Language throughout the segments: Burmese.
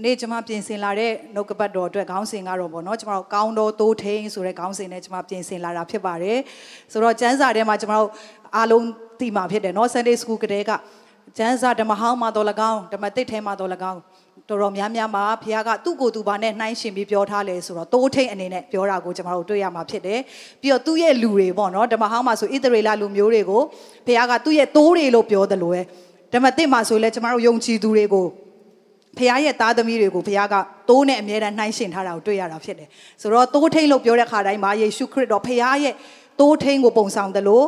ဒီနေ့ကျွန်မပြင်ဆင်လာတဲ့နှုတ်ကပတ်တော်အတွက်ခေါင်းစဉ်ကတော့ပေါ့နော်ကျွန်တော်ကောင်းတော်တိုးထိန်ဆိုတဲ့ခေါင်းစဉ်နဲ့ကျွန်မပြင်ဆင်လာတာဖြစ်ပါတယ်ဆိုတော့ကျမ်းစာထဲမှာကျွန်တော်အားလုံးသိမှာဖြစ်တယ်နော် Sunday School ကတည်းကကျမ်းစာဓမ္မဟောင်းမှာတော်၎င်းဓမ္မသစ်ထဲမှာတော်၎င်းတော်တော်များများမှာဘုရားကသူ့ကိုယ်သူဘာနဲ့နှိုင်းရှင်ပြီးပြောထားလဲဆိုတော့တိုးထိန်အနေနဲ့ပြောတာကိုကျွန်တော်တို့တွေ့ရမှာဖြစ်တယ်ပြီးတော့သူ့ရဲ့လူတွေပေါ့နော်ဓမ္မဟောင်းမှာဆိုဣသရေလလူမျိုးတွေကိုဘုရားကသူ့ရဲ့တိုးတွေလို့ပြောတယ်လို့ပဲဓမ္မသစ်မှာဆိုလဲကျွန်တော်တို့ယုံကြည်သူတွေကို ဖခင်ရဲ့သားသမီးတွေကိုဖခင်ကတိုးနဲ့အမြဲတမ်းနှိုင်းရှင်ထားတာကိုတွေ့ရတာဖြစ်တယ်ဆိုတော့တိုးထိန်လို့ပြောတဲ့ခါတိုင်းမှာယေရှုခရစ်တော်ဖခင်ရဲ့တိုးထိန်ကိုပုံဆောင်တယ်လို့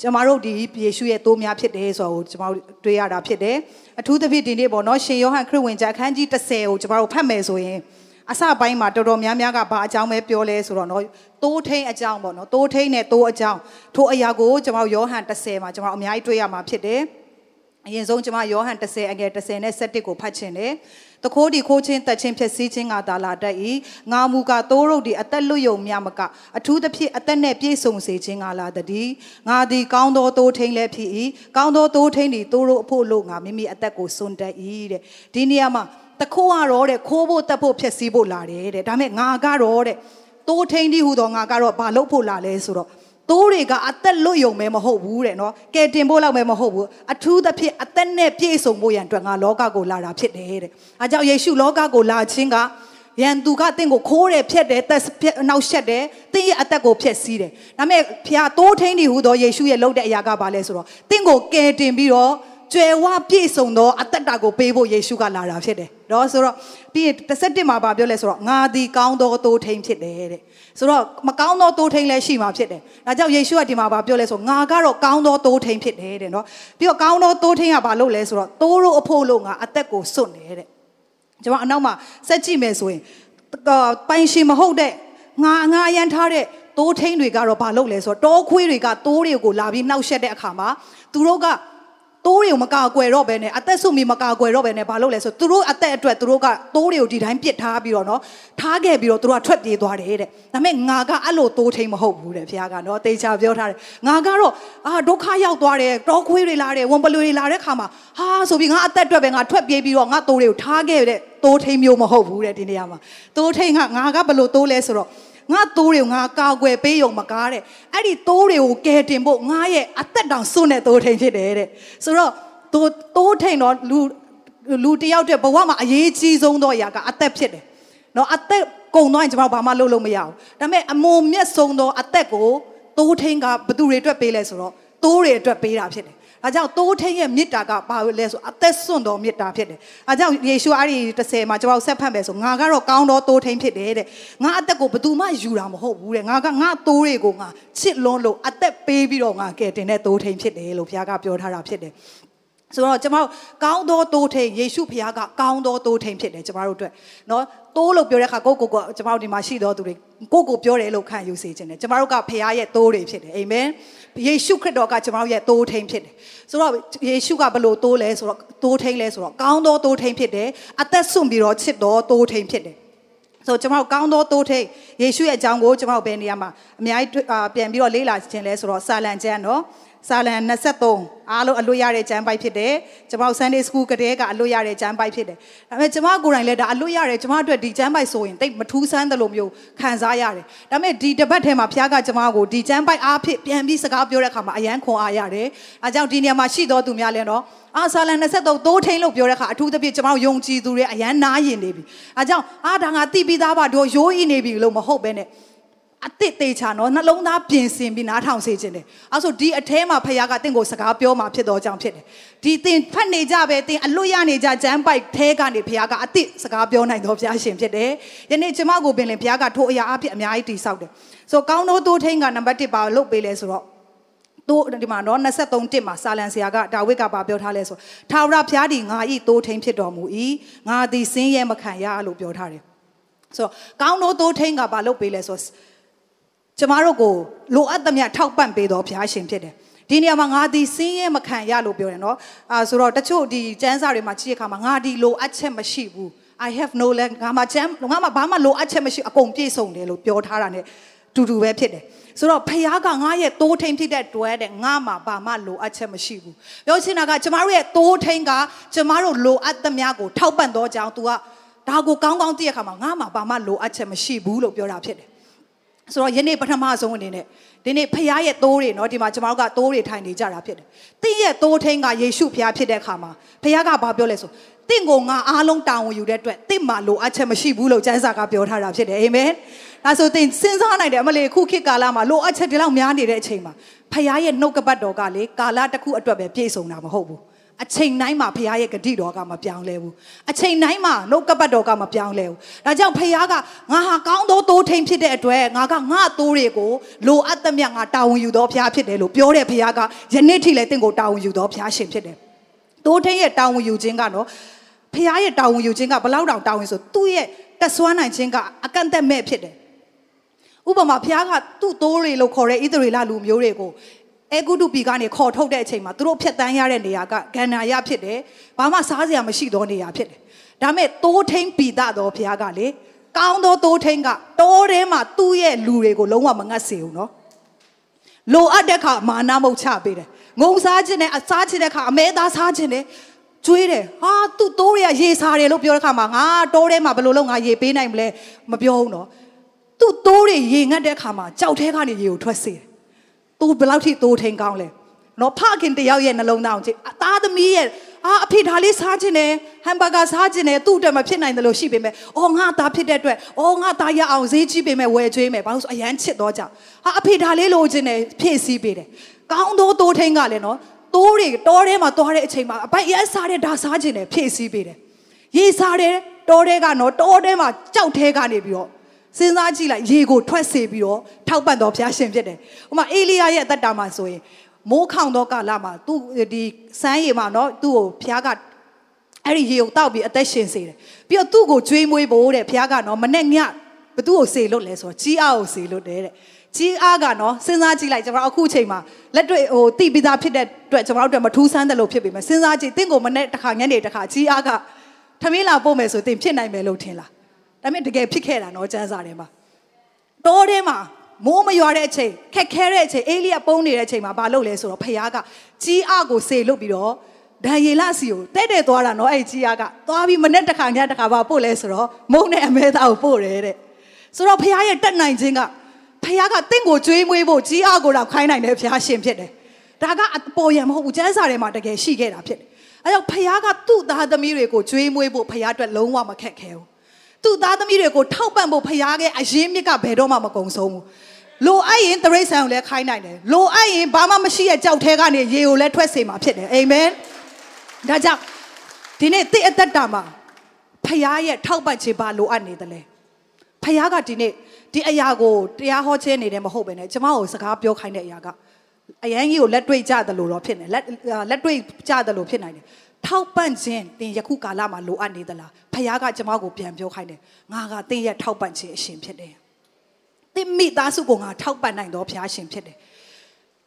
ကျမတို့ဒီယေရှုရဲ့တိုးများဖြစ်တယ်ဆိုတော့ကျမတို့တွေ့ရတာဖြစ်တယ်အထူးသဖြင့်ဒီနေ့ပေါ့နော်ရှင်ယောဟန်ခရစ်ဝင်ကျမ်းအခန်းကြီး30ကိုကျမတို့ဖတ်မယ်ဆိုရင်အစပိုင်းမှာတော်တော်များများကဘာအကြောင်းပဲပြောလဲဆိုတော့နော်တိုးထိန်အကြောင်းပေါ့နော်တိုးထိန်နဲ့တိုးအကြောင်းထိုအရာကိုကျမတို့ယောဟန်30မှာကျမတို့အများကြီးတွေ့ရမှာဖြစ်တယ် အရင်ဆုံးကျွန်မယောဟန်30အငယ်30နဲ့17ကိုဖတ်ချင်တယ်။တခိုးဒီခိုးချင်းတက်ချင်းဖြစ်စည်းချင်းကသာလာတတ်၏။ငါမူကသိုးရုပ်ဒီအသက်လွတ်ယုံမြမကအထူးသဖြင့်အသက်နဲ့ပြည့်စုံစေခြင်းကလာတည်း။ငါသည်ကောင်းသောသိုးထိန်လည်းဖြစ်၏။ကောင်းသောသိုးထိန်ဒီသိုးရုပ်အဖို့လို့ငါမိမိအသက်ကိုစွန့်တတ်၏တဲ့။ဒီနေရာမှာတခိုးကတော့တဲ့ခိုးဖို့တက်ဖို့ဖြစ်စည်းဖို့လာတယ်တဲ့။ဒါပေမဲ့ငါကတော့တဲ့သိုးထိန်ဒီဟူသောငါကတော့ဘာလုပ်ဖို့လာလဲဆိုတော့ သိုးတွေကအသက်လွတ်ယုံမဲမဟုတ်ဘူးတဲ့နော်ကဲတင်ဖို့လောက်မဲမဟုတ်ဘူးအထူးသဖြင့်အသက်နဲ့ပြည့်စုံဖို့ရန်အတွက်ငါလောကကိုလာတာဖြစ်တယ်တဲ့အဲကြောင့်ယေရှုလောကကိုလာခြင်းကရန်သူကတင့်ကိုခိုးတယ်ဖြက်တယ်တက်နောက်ရှက်တယ်တင်းရဲ့အသက်ကိုဖျက်ဆီးတယ်ဒါပေမဲ့ဖျားတိုးထင်းနေဟူသောယေရှုရဲ့လုပ်တဲ့အရာကဘာလဲဆိုတော့တင့်ကိုကယ်တင်ပြီးတော့ကျွယ်ဝပြည့်စုံသောအသက်တာကိုပေးဖို့ယေရှုကလာတာဖြစ်တယ်။ နော်ဆိုတော့ပြီးရင်17မှာပြောလဲဆိုတော့ငါသည်ကောင်းသောတိုးထိန်ဖြစ်တယ်တဲ့။ဆိုတော့မကောင်းသောတိုးထိန်လည်းရှိမှာဖြစ်တယ်။ဒါကြောင့်ယေရှုကဒီမှာပြောလဲဆိုငါကတော့ကောင်းသောတိုးထိန်ဖြစ်တယ်တဲ့နော်။ပြီးတော့ကောင်းသောတိုးထိန်ကဘာလို့လဲဆိုတော့တိုးတို့အဖို့လို့ငါအသက်ကိုစွန့်တယ်တဲ့။ကျွန်တော်အနောက်မှာဆက်ကြည့်မယ်ဆိုရင်ပိုင်ရှင်မဟုတ်တဲ့ငါငါအရန်ထားတဲ့တိုးထိန်တွေကတော့ဘာလုပ်လဲဆိုတော့တောခွေးတွေကတိုးတွေကိုလာပြီးနှောက်ရှက်တဲ့အခါမှာသူတို့က တိုးတွေကိုမကာကွယ်တော့ဘဲနဲ့အသက်ဆုမီမကာကွယ်တော့ဘဲနဲ့ဘာလုပ်လဲဆိုသူတို့အသက်အတွက်သူတို့ကတိုးတွေကိုဒီတိုင်းပစ်ထားပြီးတော့နော်ထားခဲ့ပြီးတော့သူတို့ကထွက်ပြေးသွားတယ်တဲ့ဒါပေမဲ့ငါကအဲ့လိုတိုးထိန်မဟုတ်ဘူးတဲ့ဘုရားကနော်တေချာပြောထားတယ်ငါကတော့အာဒုက္ခရောက်သွားတယ်တောခွေးတွေလာတယ်ဝန်ပလွေတွေလာတဲ့ခါမှာဟာဆိုပြီးငါအသက်အတွက်ပဲငါထွက်ပြေးပြီးတော့ငါတိုးတွေကိုထားခဲ့တဲ့တိုးထိန်မျိုးမဟုတ်ဘူးတဲ့ဒီနေရာမှာတိုးထိန်ကငါကဘယ်လိုတိုးလဲဆိုတော့ ငါတိုးတွေကိုငါကာကွယ်ပေးရုံမကားတဲ့အဲ့ဒီတိုးတွေကိုကယ်တင်ဖို့ငါရဲ့အသက်တောင်စွန့်တဲ့တိုးထိန်ဖြစ်တယ်တဲ့ဆိုတော့တိုးတိုးထိန်တော့လူလူတယောက်တည်းဘဝမှာအရေးကြီးဆုံးသောအရာကအသက်ဖြစ်တယ်နော်အသက်ကုံသွားရင်ကျွန်တော်ဘာမှလုပ်လို့မရဘူးဒါပေမဲ့အမုံမြတ်ဆုံးသောအသက်ကိုတိုးထိန်ကဘသူတွေအတွက်ပေးလဲဆိုတော့တိုးတွေအတွက်ပေးတာဖြစ်တယ်။ ဒါကြောင့်တိုးထိန်ရဲ့မေတ္တာကဘာလဲဆိုအသက်စွန့်တော်မေတ္တာဖြစ်တယ်။အဲကြောင့်ယေရှုအဲ့ဒီ30မှာကျွန်တော်ဆက်ဖတ်မယ်ဆိုငါကတော့ကောင်းတော်တိုးထိန်ဖြစ်တယ်တဲ့။ငါအသက်ကိုဘယ်သူမှယူတာမဟုတ်ဘူးတဲ့။ငါကငါတိုးတွေကိုငါချစ်လွန်းလို့အသက်ပေးပြီးတော့ငါကဲတင်တဲ့တိုးထိန်ဖြစ်တယ်လို့ဘုရားကပြောထားတာဖြစ်တယ်။ ဆိုတော့ကျွန်တော်ကောင်းသောတိုးထိန်ယေရှုဖခင်ကကောင်းသောတိုးထိန်ဖြစ်တယ်ကျွန်တော်တို့အတွက်เนาะတိုးလို့ပြောတဲ့အခါကိုကိုကိုကျွန်တော်တို့ဒီမှာရှိတော်သူတွေကိုကိုပြောတယ်လို့ခံယူစေခြင်းတယ်ကျွန်တော်တို့ကဖခင်ရဲ့တိုးတွေဖြစ်တယ်အာမင်ယေရှုခရစ်တော်ကကျွန်တော်တို့ရဲ့တိုးထိန်ဖြစ်တယ်ဆိုတော့ယေရှုကဘလို့တိုးလဲဆိုတော့တိုးထိန်လဲဆိုတော့ကောင်းသောတိုးထိန်ဖြစ်တယ်အသက်ဆွန့်ပြီးတော့ချစ်တော်တိုးထိန်ဖြစ်တယ်ဆိုကျွန်တော်ကောင်းသောတိုးထိန်ယေရှုရဲ့အကြောင်းကိုကျွန်တော်ဘယ်နေရာမှာအများကြီးပြန်ပြီးတော့လေ့လာခြင်းလဲဆိုတော့စာလံကျမ်းเนาะ စာလံ23အားလုံးအလွတ်ရတဲ့ကျမ်းပိုက်ဖြစ်တယ်ကျွန်မတို့ Sunday School ကတည်းကအလွတ်ရတဲ့ကျမ်းပိုက်ဖြစ်တယ်ဒါပေမဲ့ကျွန်မကိုယ်တိုင်လည်းဒါအလွတ်ရတယ်ကျွန်မအတွက်ဒီကျမ်းပိုက်ဆိုရင်တိတ်မထူးဆန်းတယ်လို့မျိုးခံစားရတယ်ဒါပေမဲ့ဒီတပတ်ထဲမှာဖခင်ကကျွန်မကိုဒီကျမ်းပိုက်အားဖြင့်ပြန်ပြီးစကားပြောတဲ့အခါမှာအယံခွန်အားရတယ်အဲကြောင့်ဒီနေရာမှာရှိတော်သူများလည်းတော့အာဆာလန်23တိုးထိန်လို့ပြောတဲ့အခါအထူးသဖြင့်ကျွန်တော်ယုံကြည်သူတွေအယံနားရင်နေပြီအဲကြောင့်အာဒါငါတိပြီးသားပါတို့ရိုးဤနေပြီလို့မဟုတ်ပဲနဲ့ အစ်စ်သေးချာနော်နှလုံးသားပြင်ဆင်ပြီးနားထောင်စေခြင်းတယ်အဲဆိုဒီအထဲမှာဖခင်ကတင့်ကိုစကားပြောมาဖြစ်တော့ကြောင့်ဖြစ်တယ်ဒီတင်ဖတ်နေကြပဲတင်အလွတ်ရနေကြဂျမ်းပိုက်ထဲကနေဖခင်ကအစ်စ်စကားပြောနိုင်တော့ဘုရားရှင်ဖြစ်တယ်ယနေ့ကျမကိုပင်လင်ဘုရားကထိုအရာအဖြစ်အများကြီးတည်ဆောက်တယ်ဆိုကောင်းသောတိုးထိန်ကနံပါတ်1ပါလုတ်ပေးလဲဆိုတော့တို့ဒီမှာနော်23တစ်မှာစာလန်ဆရာကဒါဝိဒ်ကပါပြောထားလဲဆိုထာဝရဘုရားဒီငါဤတိုးထိန်ဖြစ်တော်မူ၏ငါသည်စင်းရဲမခံရလို့ပြောထားတယ်ဆိုကောင်းသောတိုးထိန်ကပါလုတ်ပေးလဲဆို ကျမတို့ကိုလိုအပ်သမျှထောက်ပံ့ပေးတော်ဘုရားရှင်ဖြစ်တယ်ဒီနေရာမှာငါဒီစင်းရဲမခံရလို့ပြောတယ်နော်အာဆိုတော့တချို့ဒီကျမ်းစာတွေမှာကြည့်ရခါမှာငါဒီလိုအပ်ချက်မရှိဘူး I have no land ငါမှာကျမ်းငါမှာဘာမှလိုအပ်ချက်မရှိအကုန်ပြည့်စုံတယ်လို့ပြောထားတာ ਨੇ တူတူပဲဖြစ်တယ်ဆိုတော့ဖခင်ကငါရဲ့တိုးထိန်ဖြစ်တဲ့တွဲတဲ့ငါမှာဘာမှလိုအပ်ချက်မရှိဘူးပြောချင်တာကကျမတို့ရဲ့တိုးထိန်ကကျမတို့လိုအပ်သမျှကိုထောက်ပံ့တော့ကြောင်း तू ကဒါကိုကောင်းကောင်းသိရခါမှာငါမှဘာမှလိုအပ်ချက်မရှိဘူးလို့ပြောတာဖြစ်တယ် ဆိုတော့ယနေ့ပထမဆုံးအနေနဲ့ဒီနေ့ဖခင်ရဲ့သိုးတွေเนาะဒီမှာကျွန်တော်တို့ကသိုးတွေထိုင်နေကြတာဖြစ်တယ်။တင်းရဲ့သိုးထင်းကယေရှုဖခင်ဖြစ်တဲ့အခါမှာဖခင်ကဘာပြောလဲဆိုတင့်ကိုငါအားလုံးတာဝန်ယူတဲ့အတွက်တင့်မှာလိုအပ်ချက်မရှိဘူးလို့ကျမ်းစာကပြောထားတာဖြစ်တယ်အာမင်။ဒါဆိုတင်စဉ်းစားနိုင်တယ်အမလေးခုခေတ်ကာလမှာလိုအပ်ချက်ဒီလောက်များနေတဲ့အချိန်မှာဖခင်ရဲ့နှုတ်ကပတ်တော်ကလေကာလတစ်ခုအတွက်ပဲပြည့်စုံတာမဟုတ်ဘူး။ အချိန်တိုင်းမှာဖခင်ရဲ့ဂတိတော်ကမပြောင်းလဲဘူးအချိန်တိုင်းမှာနှုတ်ကပတ်တော်ကမပြောင်းလဲဘူးဒါကြောင့်ဖခင်ကငါဟာကောင်းသောသိုးထိန်ဖြစ်တဲ့အတွက်ငါကငါသိုးတွေကိုလိုအပ်သမျှငါတာဝန်ယူသောဖခင်ဖြစ်တယ်လို့ပြောတဲ့ဖခင်ကယနေ့ထိလည်းတင့်ကိုတာဝန်ယူသောဖခင်ရှင်ဖြစ်တယ်သိုးထိန်ရဲ့တာဝန်ယူခြင်းကနော်ဖခင်ရဲ့တာဝန်ယူခြင်းကဘလောက်တောင်တာဝန်ဆိုသူ့ရဲ့တက်ဆွမ်းနိုင်ခြင်းကအကန့်အသတ်မဲ့ဖြစ်တယ်ဥပမာဖခင်ကသူ့သိုးတွေလို့ခေါ်တဲ့ဣသရေလလူမျိုးတွေကို အဲဂုတုပီကနေခေါ်ထုတ်တဲ့အချိန်မှာသူတို့ဖြတ်တန်းရတဲ့နေရာကဂန္နာရဖြစ်တယ်။ဘာမှစားစရာမရှိသောနေရာဖြစ်တယ်။ဒါမဲ့တိုးထိန်ပီတာတော်ဘုရားကလေကောင်းသောတိုးထိန်ကတိုးထဲမှာသူ့ရဲ့လူတွေကိုလုံးဝမငတ်စေဘူးနော်။လိုအပ်တဲ့ခါမာနမုတ်ချပေးတယ်။ငုံစားခြင်းနဲ့အစားခြင်းတဲ့ခါအမဲသားစားခြင်းနဲ့ကျွေးတယ်ဟာသူ့တိုးတွေကရေစားတယ်လို့ပြောတဲ့ခါမှာငါတိုးထဲမှာဘယ်လိုလုပ်ငါရေပေးနိုင်မလဲမပြောဘူးနော်။သူ့တိုးတွေရေငတ်တဲ့ခါမှာကြောက်ထဲကနေရေကိုထွက်စေတယ် तू ဘယ်လောက်ထိတိုးထိန်ကောင်းလဲနော်ဖခင်တယောက်ရဲ့နှလုံးသားကိုကြည့်အသားသမီးရဲ့အာအဖေဒါလေးစားခြင်းနဲ့ဟမ်ဘာဂါစားခြင်းနဲ့သူ့အတွက်မဖြစ်နိုင်တယ်လို့ရှိပေမဲ့အော်ငါသားဖြစ်တဲ့အတွက်အော်ငါသားရအောင်ဈေးကြီးပေမဲ့ဝယ်ကျွေးမယ်ဘာလို့ဆိုအရန်ချစ်တော့ကြောင့်ဟာအဖေဒါလေးလိုခြင်းနဲ့ဖြည့်ဆည်းပေးတယ်ကောင်းသောတိုးထိန်ကလည်းနော်တိုးတွေတောထဲမှာသွားတဲ့အချိန်မှာအပိုက်ရဲစားတဲ့ဒါစားခြင်းနဲ့ဖြည့်ဆည်းပေးတယ်ရေစားတဲ့တောထဲကနော်တောထဲမှာကြောက်ထဲကနေပြီးတော့ စဉ်းစားကြည့်လိုက်ရေကိုထွက်စေပြီးတော့ထောက်ပံ့တော်ဘုရားရှင်ဖြစ်တယ်။ဟိုမှာအေလိယရဲ့အသက်တာမှာဆိုရင်မိုးခေါင်သောကာလမှာသူဒီစမ်းရည်မှာနော်သူ့ကိုဘုရားကအဲ့ဒီရေကိုတောက်ပြီးအသက်ရှင်စေတယ်။ပြီးတော့သူ့ကိုကြွေးမွေးဖို့တဲ့ဘုရားကနော်မနဲ့ညဘသူ့ကိုစေလို့လဲဆိုတော့ကြီးအားကိုစေလို့တဲ့တဲ့။ကြီးအားကနော်စဉ်းစားကြည့်လိုက်ကျွန်တော်အခုချိန်မှာလက်တွေ့ဟိုတိပိသားဖြစ်တဲ့အတွက်ကျွန်တော်တို့မထူးဆန်းတယ်လို့ဖြစ်ပေမဲ့စဉ်းစားကြည့်တင့်ကိုမနဲ့တစ်ခါညနေတစ်ခါကြီးအားကထမင်းလာပို့မယ်ဆိုတင်ဖြစ်နိုင်မယ်လို့ထင်လား။ ဒါပေမဲ့တကယ်ဖြစ်ခဲ့တာနော်ကျမ်းစာထဲမှာတောထဲမှာမိုးမရွာတဲ့အချိန်ခက်ခဲတဲ့အချိန်အေလိယပုံနေတဲ့အချိန်မှာဘာလုပ်လဲဆိုတော့ဖခင်ကကြီးအကိုစေလွတ်ပြီးတော့ဒံယေလစီကိုတဲ့တဲ့သွားတာနော်အဲ့ကြီးအကသွားပြီးမနဲ့တစ်ခါညတစ်ခါပါပို့လဲဆိုတော့မုံနဲ့အမဲသားကိုပို့တယ်တဲ့ဆိုတော့ဖခင်ရဲ့တက်နိုင်ခြင်းကဖခင်ကတင့်ကိုကြွေးမွေးဖို့ကြီးအကိုတော့ခိုင်းနိုင်တယ်ဖခင်ရှင်ဖြစ်တယ်ဒါကအပေါ်ရမဟုတ်ဘူးကျမ်းစာထဲမှာတကယ်ရှိခဲ့တာဖြစ်တယ်အဲကြောင့်ဖခင်ကသူ့သားသမီးတွေကိုကြွေးမွေးဖို့ဖခင်အတွက်လုံးဝမခက်ခဲဘူး သူ့သားသမီးတွေကိုထောက်ပံ့ဖို့ဖရားရဲ့အရင်မြစ်ကဘယ်တော့မှမကုံဆုံးဘူးလိုအပ်ရင်တရိษံကိုလည်းခိုင်းနိုင်တယ်လိုအပ်ရင်ဘာမှမရှိတဲ့ကြောက်ထဲကနေရေကိုလည်းထွက်စေမှာဖြစ်တယ်အာမင်ဒါကြောင့်ဒီနေ့တိအသက်တာမှာဖရားရဲ့ထောက်ပံ့ခြင်းဘာလိုအပ်နေသလဲဖရားကဒီနေ့ဒီအရာကိုတရားဟောခြင်းနေတယ်မဟုတ်ပဲねကျမကိုစကားပြောခိုင်းတဲ့အရာကအရန်ကြီးကိုလက်တွေ့ကြတယ်လို့တော့ဖြစ်နေလက်လက်တွေ့ကြတယ်လို့ဖြစ်နိုင်တယ် ထောက်ပံ့ခြင်းတင်ယခုကာလမှာလိုအပ်နေသလားဖခင်ကကျမကိုပြန်ပြောခိုင်းတယ်ငါကတင်းရဲ့ထောက်ပံ့ခြင်းအရှင်ဖြစ်တယ်တင်းမိသားစုကိုငါထောက်ပံ့နိုင်တော့ဖခင်ရှင်ဖြစ်တယ်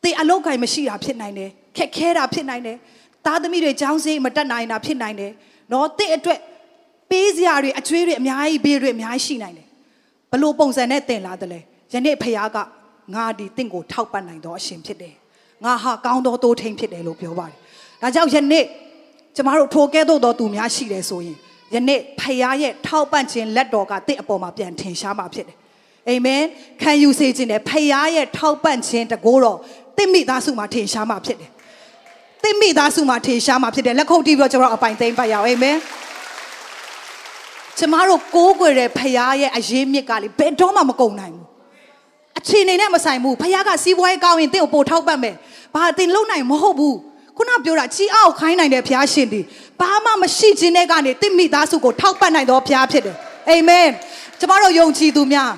တင်းအလောက်ကိုင်းမရှိတာဖြစ်နိုင်တယ်ခက်ခဲတာဖြစ်နိုင်တယ်သားသမီးတွေကြောင်းစင်းမတက်နိုင်တာဖြစ်နိုင်တယ်နော်တင်းအတွက်ပေးစရာတွေအကျွေးတွေအများကြီးဘေးတွေအများကြီးရှိနိုင်တယ်ဘလို့ပုံစံနဲ့တင်လာတယ်လဲယနေ့ဖခင်ကငါဒီတင့်ကိုထောက်ပံ့နိုင်တော့အရှင်ဖြစ်တယ်ငါဟာကောင်းသောတိုးထိန်ဖြစ်တယ်လို့ပြောပါတယ်ဒါကြောင့်ယနေ့ ကျမတို့ထိုကဲ့သို့သောသူများရှိတယ်ဆိုရင်ယနေ့ဖခင်ရဲ့ထောက်ပံ့ခြင်းလက်တော်ကတင့်အပေါ်မှာပြန်ထင်ရှားမှာဖြစ်တယ်အာမင်ခံယူစေခြင်းနဲ့ဖခင်ရဲ့ထောက်ပံ့ခြင်းတကိုးတော်တင့်မိသားစုမှာထင်ရှားမှာဖြစ်တယ်တင့်မိသားစုမှာထင်ရှားမှာဖြစ်တယ်လက်ခုပ်တီးပြီးတော့ကျွန်တော်အပိုင်သိမ့်ပတ်ရအောင်အာမင်ကျမတို့ကိုးကွယ်တဲ့ဖခင်ရဲ့အရေးမြစ်ကလေဘယ်တော့မှမကုန်နိုင်ဘူးအချိန်နေနဲ့မဆိုင်ဘူးဖခင်ကစီးပွားရေးကောင်းရင်တင့်ကိုပို့ထောက်ပံ့မယ်ဘာတင်လုံနိုင်မဟုတ်ဘူး ခုနပြောတာကြီးအောင်ခိုင်းနိုင်တဲ့ဘုရားရှင်ဒီဘာမှမရှိခြင်းတဲ့ကနေတင့်မိသားစုကိုထောက်ပံ့နိုင်သောဘုရားဖြစ်တယ်အာမင်ကျမတို့ယုံကြည်သူများ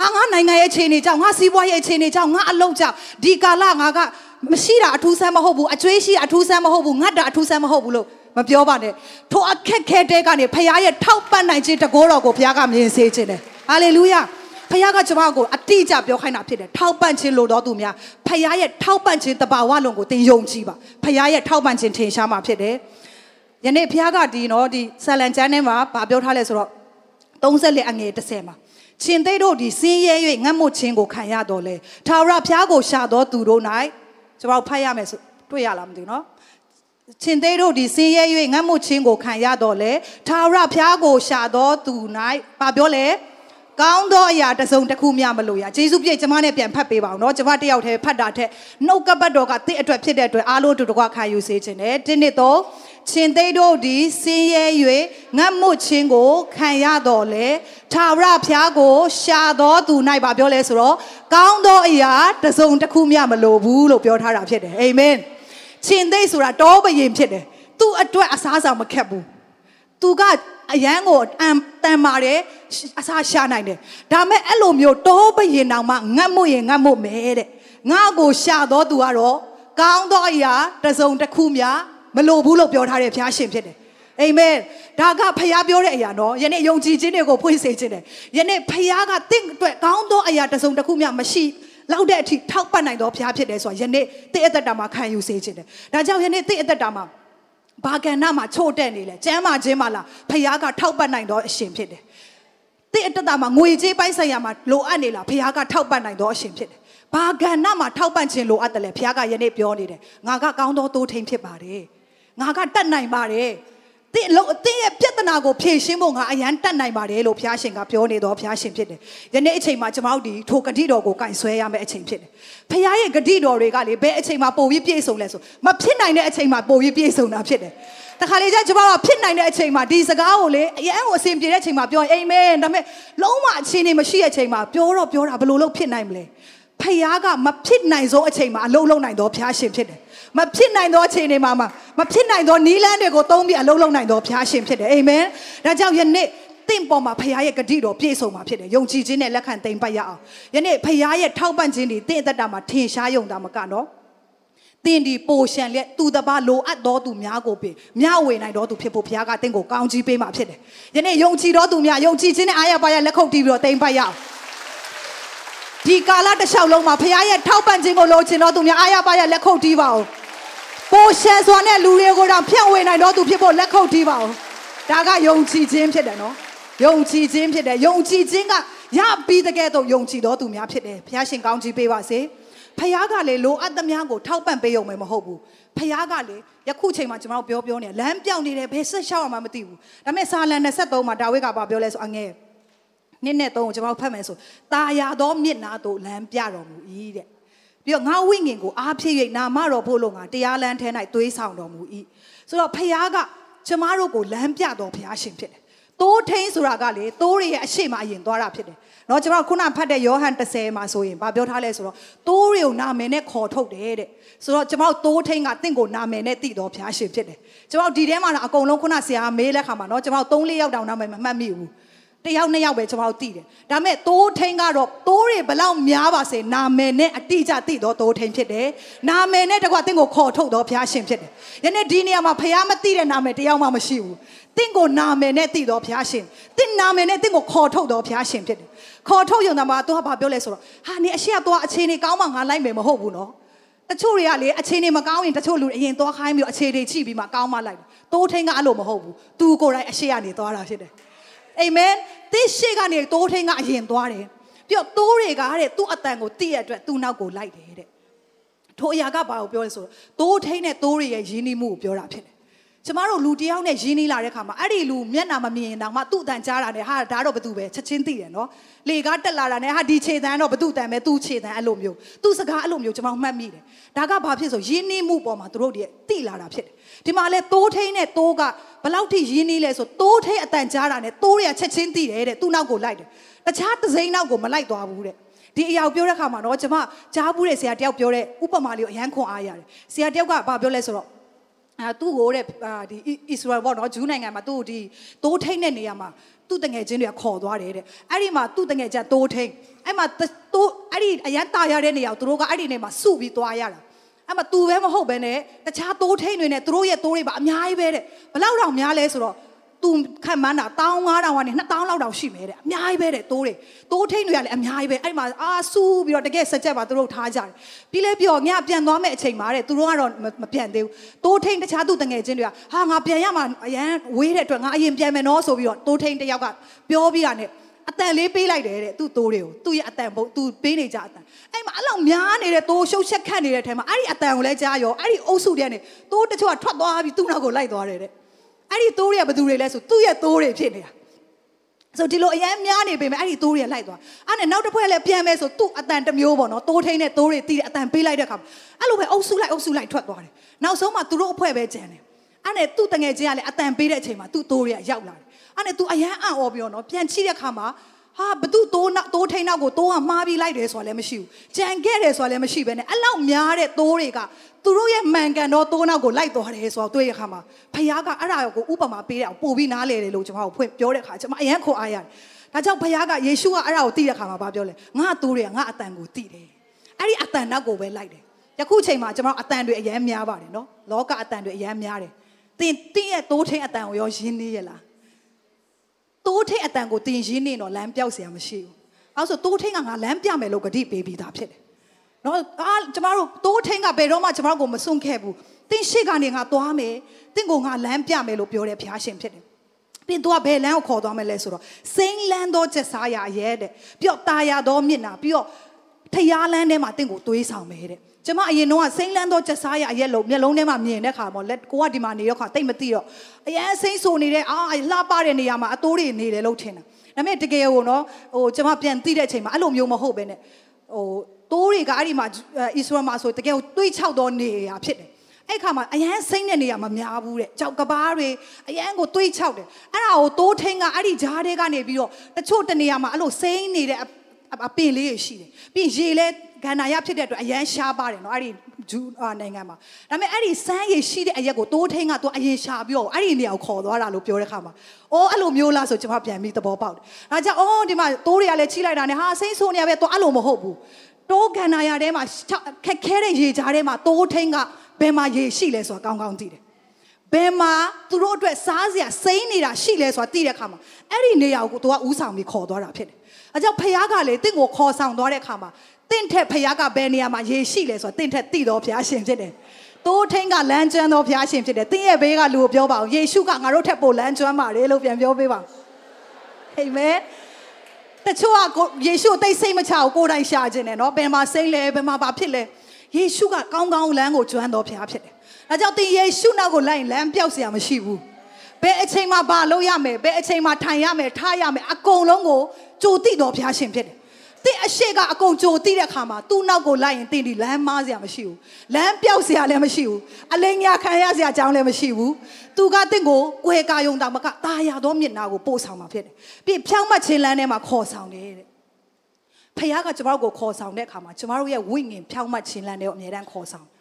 ဟာငါနိုင်ငံရဲ့အခြေအနေကြောင့်ငါစီးပွားရေးအခြေအနေကြောင့်ငါအလုပ်ကြောင့်ဒီကာလငါကမရှိတာအထူးဆန်းမဟုတ်ဘူးအကျွေးရှိအထူးဆန်းမဟုတ်ဘူးငတ်တာအထူးဆန်းမဟုတ်ဘူးလို့မပြောပါနဲ့ထိုအခက်ခဲတဲ့ကနေဖခင်ရဲ့ထောက်ပံ့နိုင်ခြင်းတကိုးတော်ကိုဘုရားကမြင်စေခြင်းတယ်ဟာလေလုယာ ဖခင်ကကျွန်မကိုအတိအကျပြောခိုင်းတာဖြစ်တယ်ထောက်ပံ့ခြင်းလို့တော်သူများဖခင်ရဲ့ထောက်ပံ့ခြင်းတဘာဝလုံးကိုသင်ယုံကြည်ပါဖခင်ရဲ့ထောက်ပံ့ခြင်းထင်ရှားမှာဖြစ်တယ်ယနေ့ဖခင်ကဒီနော်ဒီဆလန်ကျမ်းထဲမှာဗာပြောထားလဲဆိုတော့30အငယ်30မှာရှင်သိတို့ဒီစင်းရဲ၍ငတ်မွတ်ခြင်းကိုခံရတော်လဲထာဝရဘုရားကိုရှာတော်သူတို့၌ကျွန်တော်ဖတ်ရမယ်ဆိုတွေ့ရလားမသိဘူးနော်ချင်းသေးတို့ဒီစင်းရဲ၍ငတ်မှုချင်းကိုခံရတော့လေထာဝရဘုရားကိုရှာတော်သူ၌ဘာပြောလဲ ကောင်းသောအရာတစ်စုံတစ်ခုမျှမလို့ရဂျေစုပြည့်ကျမနဲ့ပြန်ဖတ်ပေးပါအောင်နော်ကျမတယောက်တည်းဖတ်တာထက်နှုတ်ကပတ်တော်ကတင့်အတွက်ဖြစ်တဲ့အတွက်အားလုံးအတူတကွခံယူစေခြင်းနဲ့တင်းနှစ်တော့ရှင်သိတို့သည်စင်းရဲ၍ငတ်မွတ်ခြင်းကိုခံရတော်လေထာဝရဘုရားကိုရှာတော်သူ၌ပါပြောလဲဆိုတော့ကောင်းသောအရာတစ်စုံတစ်ခုမျှမလိုဘူးလို့ပြောထားတာဖြစ်တယ်အာမင်ရှင်သိဆိုတာတောပရင်ဖြစ်တယ်သူအတွက်အစားအစာမခက်ဘူးသူက အရန်ကိုအံတန်ပါတယ်အစားရှာနိုင်တယ်ဒါမဲ့အဲ့လိုမျိုးတောဘရင်တောင်မှငတ်မို့ရင်ငတ်မို့မဲတဲ့ငါ့ကိုရှာတော့သူကတော့ကောင်းသောအရာတစ်စုံတစ်ခုများမလိုဘူးလို့ပြောထားတဲ့ဘုရားရှင်ဖြစ်တယ်အာမင်ဒါကဖခင်ပြောတဲ့အရာနော်ယနေ့ယုံကြည်ခြင်းတွေကိုဖွင့်စေခြင်းတယ်ယနေ့ဖခင်ကတင့်အတွက်ကောင်းသောအရာတစ်စုံတစ်ခုများမရှိလောက်တဲ့အထိထောက်ပံ့နိုင်သောဘုရားဖြစ်တယ်ဆိုတာယနေ့တင့်အသက်တာမှာခံယူစေခြင်းတယ်ဒါကြောင့်ယနေ့တင့်အသက်တာမှာ ဘာကဏ္ဍမှာချို့တက်နေလဲကျမ်းမာခြင်းမလားဖခင်ကထောက်ပတ်နိုင်တော့အရှင်ဖြစ်တယ်။တိအတ္တတာမှာငွေကြေးပိုင်းဆိုင်ရာမှာလိုအပ်နေလားဖခင်ကထောက်ပတ်နိုင်တော့အရှင်ဖြစ်တယ်။ဘာကဏ္ဍမှာထောက်ပတ်ခြင်းလိုအပ်တယ်လဲဖခင်ကယနေ့ပြောနေတယ်။ငါကကောင်းသောတိုးထိန်ဖြစ်ပါတယ်။ငါကတတ်နိုင်ပါတယ်။ တိအလုံးအတင်းရဲ့ပြဿနာကိုဖြေရှင်းဖို့ငါအရန်တတ်နိုင်ပါတယ်လို့ဘုရားရှင်ကပြောနေတော့ဘုရားရှင်ဖြစ်တယ်။ယနေ့အချိန်မှာကျွန်တော်တို့ဒီထိုဂတိတော်ကိုကင်ဆွဲရမယ့်အချိန်ဖြစ်တယ်။ဘုရားရဲ့ဂတိတော်တွေကလေဘယ်အချိန်မှာပို့ပြီးပြည့်စုံလဲဆိုမဖြစ်နိုင်တဲ့အချိန်မှာပို့ပြီးပြည့်စုံတာဖြစ်တယ်။တခါလေကျကျွန်တော်တို့ဖြစ်နိုင်တဲ့အချိန်မှာဒီစကားကိုလေအရန်ကိုအစဉ်ပြေတဲ့အချိန်မှာပြောရင်အာမင်ဒါပေမဲ့လုံးဝအခြေအနေမရှိတဲ့အချိန်မှာပြောတော့ပြောတာဘယ်လိုလုပ်ဖြစ်နိုင်မလဲ။ ဖခင်ကမဖြစ်နိုင်သောအချိန်မှာအလုံးလုံးနိုင်သောဘုရားရှင်ဖြစ်တယ်။မဖြစ်နိုင်သောအချိန်တွေမှာမဖြစ်နိုင်သောနီးလန်းတွေကိုသုံးပြီးအလုံးလုံးနိုင်သောဘုရားရှင်ဖြစ်တယ်။အာမင်။ဒါကြောင့်ယနေ့တင့်ပေါ်မှာဖခင်ရဲ့ဂတိတော်ပြည့်စုံမှာဖြစ်တယ်။ယုံကြည်ခြင်းနဲ့လက်ခံသိမ်းပိုက်ရအောင်။ယနေ့ဖခင်ရဲ့ထောက်ပံ့ခြင်းတွေတင့်အသက်တာမှာထင်ရှားယုံတာမကနော်။တင်ဒီပိုရှန်လက်သူတပါလိုအပ်တော်သူများကိုပြင်မျှဝေနိုင်တော်သူဖြစ်ဖို့ဘုရားကတင့်ကိုကောင်းကြီးပေးမှာဖြစ်တယ်။ယနေ့ယုံကြည်တော်သူများယုံကြည်ခြင်းနဲ့အားရပါရလက်ခုပ်တီးပြီးတော့သိမ်းပိုက်ရအောင်။ ဒီကာလတစ်လျှောက်လုံးမှာဖခင်ရဲ့ထောက်ပံ့ခြင်းကိုလိုချင်တော်သူများအားရပါရလက်ခုပ်တီးပါဦးပိုရှန်စွာနဲ့လူတွေကိုတော့ဖြန့်ဝေနိုင်တော်သူဖြစ်ဖို့လက်ခုပ်တီးပါဦးဒါကယုံကြည်ခြင်းဖြစ်တယ်နော်ယုံကြည်ခြင်းဖြစ်တယ်ယုံကြည်ခြင်းကရပြီးတကယ်တော့ယုံကြည်တော်သူများဖြစ်တယ်ဘုရားရှင်ကောင်းကြီးပေးပါစေဖခင်ကလေလိုအပ်သမျှကိုထောက်ပံ့ပေးရုံပဲမဟုတ်ဘူးဖခင်ကလေယခုချိန်မှာကျွန်တော်ပြောပြောနေလမ်းပြောင်းနေတယ်ဘယ်ဆက်လျှောက်ရမှမသိဘူးဒါပေမဲ့စာလံ23မှာဒါဝိဒ်ကပြောလဲဆိုအငယ် နှစ်နဲ့သုံးကိုကျွန်တော်ဖတ်မယ်ဆိုတာယာသောမြစ်နာတို့လမ်းပြတော်မူ၏တဲ့ပြီးတော့ငါဝိငင်ကိုအားဖြည့်၍နာမတော်ဖို့လို့ငါတရားလမ်းထဲ၌သွေးဆောင်တော်မူ၏ဆိုတော့ဖခင်ကကျမတို့ကိုလမ်းပြတော်ဘုရားရှင်ဖြစ်တယ်တိုးထိန်ဆိုတာကလေတိုးတွေရဲ့အရှိမအရင်သွားတာဖြစ်တယ်။เนาะကျွန်တော်ခုနဖတ်တဲ့ယောဟန်30မှာဆိုရင်ဗာပြောထားလဲဆိုတော့တိုးတွေကိုနာမည်နဲ့ခေါ်ထုတ်တယ်တဲ့။ဆိုတော့ကျွန်တော်တိုးထိန်ကတင့်ကိုနာမည်နဲ့တည်တော်ဘုရားရှင်ဖြစ်တယ်။ကျွန်တော်ဒီထဲမှာတော့အကုန်လုံးခုနဆရာမေးလက်ခါမှာเนาะကျွန်တော်3 4ယောက်တောင်နာမည်မမှတ်မိဘူး။ တယောက်နှစ်ယောက်ပဲကျွန်တော်တို့သိတယ်ဒါပေမဲ့သိုးထိန်ကတော့သိုးတွေဘလောက်များပါစေနာမည်နဲ့အတိအကျသိတော့သိုးထိန်ဖြစ်တယ်နာမည်နဲ့တကွာတင့်ကိုခေါ်ထုတ်တော့ဘုရားရှင်ဖြစ်တယ်ယနေ့ဒီနေရာမှာဘုရားမသိတဲ့နာမည်တယောက်မှမရှိဘူးတင့်ကိုနာမည်နဲ့သိတော့ဘုရားရှင်တင့်နာမည်နဲ့တင့်ကိုခေါ်ထုတ်တော့ဘုရားရှင်ဖြစ်တယ်ခေါ်ထုတ်ရုံတမှာသူကဘာပြောလဲဆိုတော့ဟာနေအရှိကသွားအခြေအနေကောင်းမှငါလိုက်မယ်မဟုတ်ဘူးနော်တချို့တွေကလေအခြေအနေမကောင်းရင်တချို့လူအရင်သွားခိုင်းပြီးအခြေအနေချိပြီးမှကောင်းမှလိုက်တယ်တိုးထိန်ကအဲ့လိုမဟုတ်ဘူးသူကိုယ်တိုင်အရှိကနေသွားတာဖြစ်တယ် အာမင်သစ်ရှိကနေတိုးထင်းကအရင်သွားတယ်ပြီးတော့တိုးတွေကတဲ့သူ့အတန်ကိုသိရအတွက်သူ့နောက်ကိုလိုက်တယ်တဲ့ထိုအရာကဘာကိုပြောလဲဆိုတော့တိုးထင်းတဲ့တိုးတွေရဲ့ရင်းနှီးမှုကိုပြောတာဖြစ်တယ် ကျမတို့လူတယောက်နဲ့ရင်းနှီးလာတဲ့ခါမှာအဲ့ဒီလူမျက်နှာမမြင်ရင်တောင်မှသူ့အတန်ကြားတာနဲ့ဟာဒါတော့ဘသူပဲချက်ချင်းသိတယ်နော်လေကားတက်လာတာနဲ့ဟာဒီခြေတန်းတော့ဘသူ့တန်ပဲသူ့ခြေတန်းအဲ့လိုမျိုးသူ့စကားအဲ့လိုမျိုးကျမတို့မှတ်မိတယ်ဒါကဘာဖြစ်ဆိုရင်းနှီးမှုပေါ်မှာသူတို့တွေတိလာတာဖြစ်တယ်ဒီမှာလဲတိုးထိန်နဲ့တိုးကဘလောက်ထိရင်းနှီးလဲဆိုတိုးထိန်အတန်ကြားတာနဲ့တိုးတွေကချက်ချင်းသိတယ်တဲ့သူ့နောက်ကိုလိုက်တယ်တခြားတစ်စိမ်းနောက်ကိုမလိုက်သွားဘူးတဲ့ဒီအရာကိုပြောတဲ့ခါမှာတော့ကျွန်မကြားဘူးတဲ့ဆရာတယောက်ပြောတဲ့ဥပမာလေးကိုအရန်ခွန်အားရတယ်ဆရာတယောက်ကဘာပြောလဲဆိုတော့ အာသူ့ကိုတဲ့ဒီအစ္စရေးဘောနော်ဂျူးနိုင်ငံမှာသူ့ဒီတိုးထိန်တဲ့နေရာမှာသူ့တငယ်ချင်းတွေကခေါ်သွားတယ်တဲ့အဲ့ဒီမှာသူ့တငယ်ချင်းတိုးထိန်အဲ့မှာတိုးအဲ့ဒီအရန်တာရတဲ့နေရာကိုသူတို့ကအဲ့ဒီနေမှာစုပြီးသွားရတာအဲ့မှာသူပဲမဟုတ်ပဲနဲ့တခြားတိုးထိန်တွေနဲ့သူတို့ရဲ့တိုးတွေပါအများကြီးပဲတဲ့ဘလောက်တောင်များလဲဆိုတော့ သူခံမှန်းတာ15000ကနေ2000လောက်တောင်ရှိမယ်တဲ့အများကြီးပဲတဲ့တိုးတွေတိုးထိန်တွေကလည်းအများကြီးပဲအဲ့မှာအာဆူပြီးတော့တကယ်စက်ချက်ပါသူတို့ထားကြတယ်ပြီးလဲပြောညပြန်သွားမဲ့အချိန်မှာတဲ့သူတို့ကတော့မပြန်သေးဘူးတိုးထိန်တခြားသူတငယ်ချင်းတွေကဟာငါပြန်ရမှာအရန်ဝေးတဲ့အတွက်ငါအရင်ပြန်မယ်နော်ဆိုပြီးတော့တိုးထိန်တယောက်ကပြောပြီးတာနဲ့အတန်လေးပေးလိုက်တယ်တဲ့သူ့တိုးတွေကိုသူ့ရဲ့အတန်ပုံသူပေးနေကြအတန်အဲ့မှာအဲ့လောက်များနေတဲ့တိုးရှုပ်ချက်ခတ်နေတဲ့ထဲမှာအဲ့ဒီအတန်ကိုလည်းကြားရောအဲ့ဒီအုပ်စုတွေကနေတိုးတချို့ကထွက်သွားပြီးသူ့နောက်ကိုလိုက်သွားတယ်တဲ့ အဲ့ဒီတိုးတွေကဘယ်သူတွေလဲဆိုသူ့ရဲ့တိုးတွေဖြစ်နေတာဆိုဒီလိုအရန်များနေပေမဲ့အဲ့ဒီတိုးတွေလိုက်သွားအဲ့နဲ့နောက်တစ်ဖွဲ့လည်းပြန်မဲဆိုသူ့အတန်တစ်မျိုးပေါ့နော်တိုးထိန်နဲ့တိုးတွေတီးတဲ့အတန်ပေးလိုက်တဲ့အခါအဲ့လိုပဲအုပ်စုလိုက်အုပ်စုလိုက်ထွက်သွားတယ်နောက်ဆုံးမှသူတို့အဖွဲ့ပဲကျန်တယ်အဲ့နဲ့သူ့တငယ်ချင်းကလည်းအတန်ပေးတဲ့အချိန်မှာသူ့တိုးတွေကရောက်လာတယ်အဲ့နဲ့ तू အရန်အံ့ဩပြီးတော့နော်ပြန်ချိတဲ့ခါမှာ ဟာဘသူတိုးနောက်တိုးထိန်နောက်ကိုတိုးကမှားပြီးလိုက်တယ်ဆိုတာလည်းမရှိဘူးကြံခဲ့တယ်ဆိုတာလည်းမရှိဘဲနဲ့အဲ့လောက်များတဲ့တိုးတွေကသူတို့ရဲ့မှန်ကန်တော့တိုးနောက်ကိုလိုက်သွားတယ်ဆိုတော့တွေ့ရခါမှာဖခင်ကအဲ့ဒါကိုဥပမာပေးတယ်ပို့ပြီးနားလေတယ်လို့ကျွန်တော်တို့ဖွင့်ပြောတဲ့ခါကျွန်မအရန်ခေါ်အားရတယ်ဒါကြောင့်ဖခင်ကယေရှုကအဲ့ဒါကိုသိတဲ့ခါမှာဗာပြောလဲငါတိုးတွေကငါအတန်ကိုသိတယ်အဲ့ဒီအတန်နောက်ကိုပဲလိုက်တယ်ယခုချိန်မှာကျွန်တော်အတန်တွေအရန်များပါတယ်နော်လောကအတန်တွေအရန်များတယ်တင်တင်းရဲ့တိုးထင်းအတန်ကိုရောရင်းနေရလား တိုးထင်းအတန်ကိုတင်ရင်းနေတော့လမ်းပြောက်เสียမရှိဘူးအဲဆိုတိုးထင်းကငါလမ်းပြမယ်လို့ဂတိပေးပြီးသားဖြစ်တယ်နော်အာကျမတို့တိုးထင်းကဘယ်တော့မှကျမတို့ကိုမစွန့်ခဲ့ဘူးတင်းရှိကနေငါသွားမယ်တင်းကိုငါလမ်းပြမယ်လို့ပြောတဲ့ဘုရားရှင်ဖြစ်တယ်ပြီးတော့ဘယ်လမ်းကိုခေါ်သွားမလဲဆိုတော့စိမ့်လန်းသောချက်စားရရဲတဲ့ပြီးတော့ตาရသောမျက်နာပြီးတော့ထရားလန်းထဲမှာတင့်ကိုတွေးဆောင်မယ်တဲ့ ကျမအရင်တော့စိမ့်လန်းသောချက်စားရအရက်လုံးမျက်လုံးထဲမှာမြင်တဲ့ခါပေါ့လက်ကိုကဒီမှာနေတော့ခါတိတ်မသိတော့အရန်စိမ့်ဆိုနေတဲ့အာလှပတဲ့နေရာမှာအတိုးတွေနေတယ်လို့ထင်တာဒါပေမဲ့တကယ်ကိုနော်ဟိုကျမပြန်သိတဲ့အချိန်မှာအဲ့လိုမျိုးမဟုတ်ပဲနဲ့ဟိုတိုးတွေကအဲ့ဒီမှာအစ္စရေးမှာဆိုတကယ်ကိုတွေးချောက်တော့နေရဖြစ်တယ်အဲ့ခါမှာအရန်စိမ့်တဲ့နေရာမများဘူးတဲ့ကြောက်ကဘာတွေအရန်ကိုတွေးချောက်တယ်အဲ့ဒါကိုတိုးထင်းကအဲ့ဒီဂျားတွေကနေပြီးတော့တချို့တနေရာမှာအဲ့လိုစိမ့်နေတဲ့အ ပင်လေးတွေရှိတယ်ပြီးရေလဲဂန္ဓာရဖြစ်တဲ့အတွက်အရန်ရှားပါတယ်နော်အဲ့ဒီဂျူးနိုင်ငံမှာဒါပေမဲ့အဲ့ဒီစမ်းရည်ရှိတဲ့အရက်ကိုတိုးထင်းကသူအရင်ရှားပြီးတော့အဲ့ဒီနေရာကိုခေါ်သွားတာလို့ပြောတဲ့ခါမှာအော်အဲ့လိုမျိုးလားဆိုကျွန်မပြန်ပြီးသဘောပေါက်တယ်ဒါကြောင့်အော်ဒီမှာတိုးတွေကလည်းချိလိုက်တာနဲ့ဟာစိမ့်ဆိုးနေရပဲတော့အဲ့လိုမဟုတ်ဘူးတိုးဂန္ဓာရထဲမှာခက်ခဲတဲ့ရေကြားထဲမှာတိုးထင်းကဘယ်မှာရေရှိလဲဆိုတာကောင်းကောင်းသိတယ် ဘယ်မှာသူတို့အတွက်စားစရာစိမ့်နေတာရှိလဲဆိုတာသိတဲ့အခါမှာအဲ့ဒီနေရာကိုသူကဥဆောင်ပြီးခေါ်သွားတာဖြစ်တယ်။အဲကြောင့်ဖခင်ကလေတင့်ကိုခေါ်ဆောင်သွားတဲ့အခါမှာတင့်ထက်ဖခင်ကဘယ်နေရာမှာရေရှိလဲဆိုတာတင့်ထက်သိတော့ဖခင်ရှင်ဖြစ်တယ်။တိုးထင်းကလမ်းကျွမ်းသောဖခင်ရှင်ဖြစ်တယ်။တင့်ရဲ့ဘေးကလူကိုပြောပါအောင်ယေရှုကငါတို့ထက်ပိုလမ်းကျွမ်းပါတယ်လို့ပြန်ပြောပေးပါ။အာမင်။တချို့ကယေရှုသိစိတ်မချဘူးကိုယ်တိုင်ရှာခြင်းတယ်နော်။ဘယ်မှာစိမ့်လဲဘယ်မှာဘာဖြစ်လဲ။ယေရှုကကောင်းကောင်းလမ်းကိုကျွမ်းတော်ဖခင်ဖြစ်တယ်။ ဒါကြောင့်သင်ယေရှုနောက်ကိုလိုက်ရင်လမ်းပြောက်เสียမရှိဘူး။ဘယ်အချိန်မှာဘာလုပ်ရမယ်ဘယ်အချိန်မှာထိုင်ရမယ်ထားရမယ်အကုန်လုံးကိုကြိုသိတော်ဖခင်ရှင်ဖြစ်တယ်။သင်အရှိကအကုန်ကြိုသိတဲ့အခါမှာသူ့နောက်ကိုလိုက်ရင်သင်ဒီလမ်းမားเสียမရှိဘူး။လမ်းပြောက်เสียလည်းမရှိဘူး။အလိမ်ညာခံရเสียအကြောင်းလည်းမရှိဘူး။သူကသင်ကိုကွယ်ကာယုံတာမကတာယာသောမျက်နာကိုပို့ဆောင်มาဖြစ်တယ်။ပြီးဖြောင်းမချင်းလန်းထဲမှာခေါ်ဆောင်တယ်တဲ့။ဖခင်ကကျမတို့ကိုခေါ်ဆောင်တဲ့အခါမှာကျမတို့ရဲ့ဝိညာဉ်ဖြောင်းမချင်းလန်းတွေကိုအမြဲတမ်းခေါ်ဆောင်။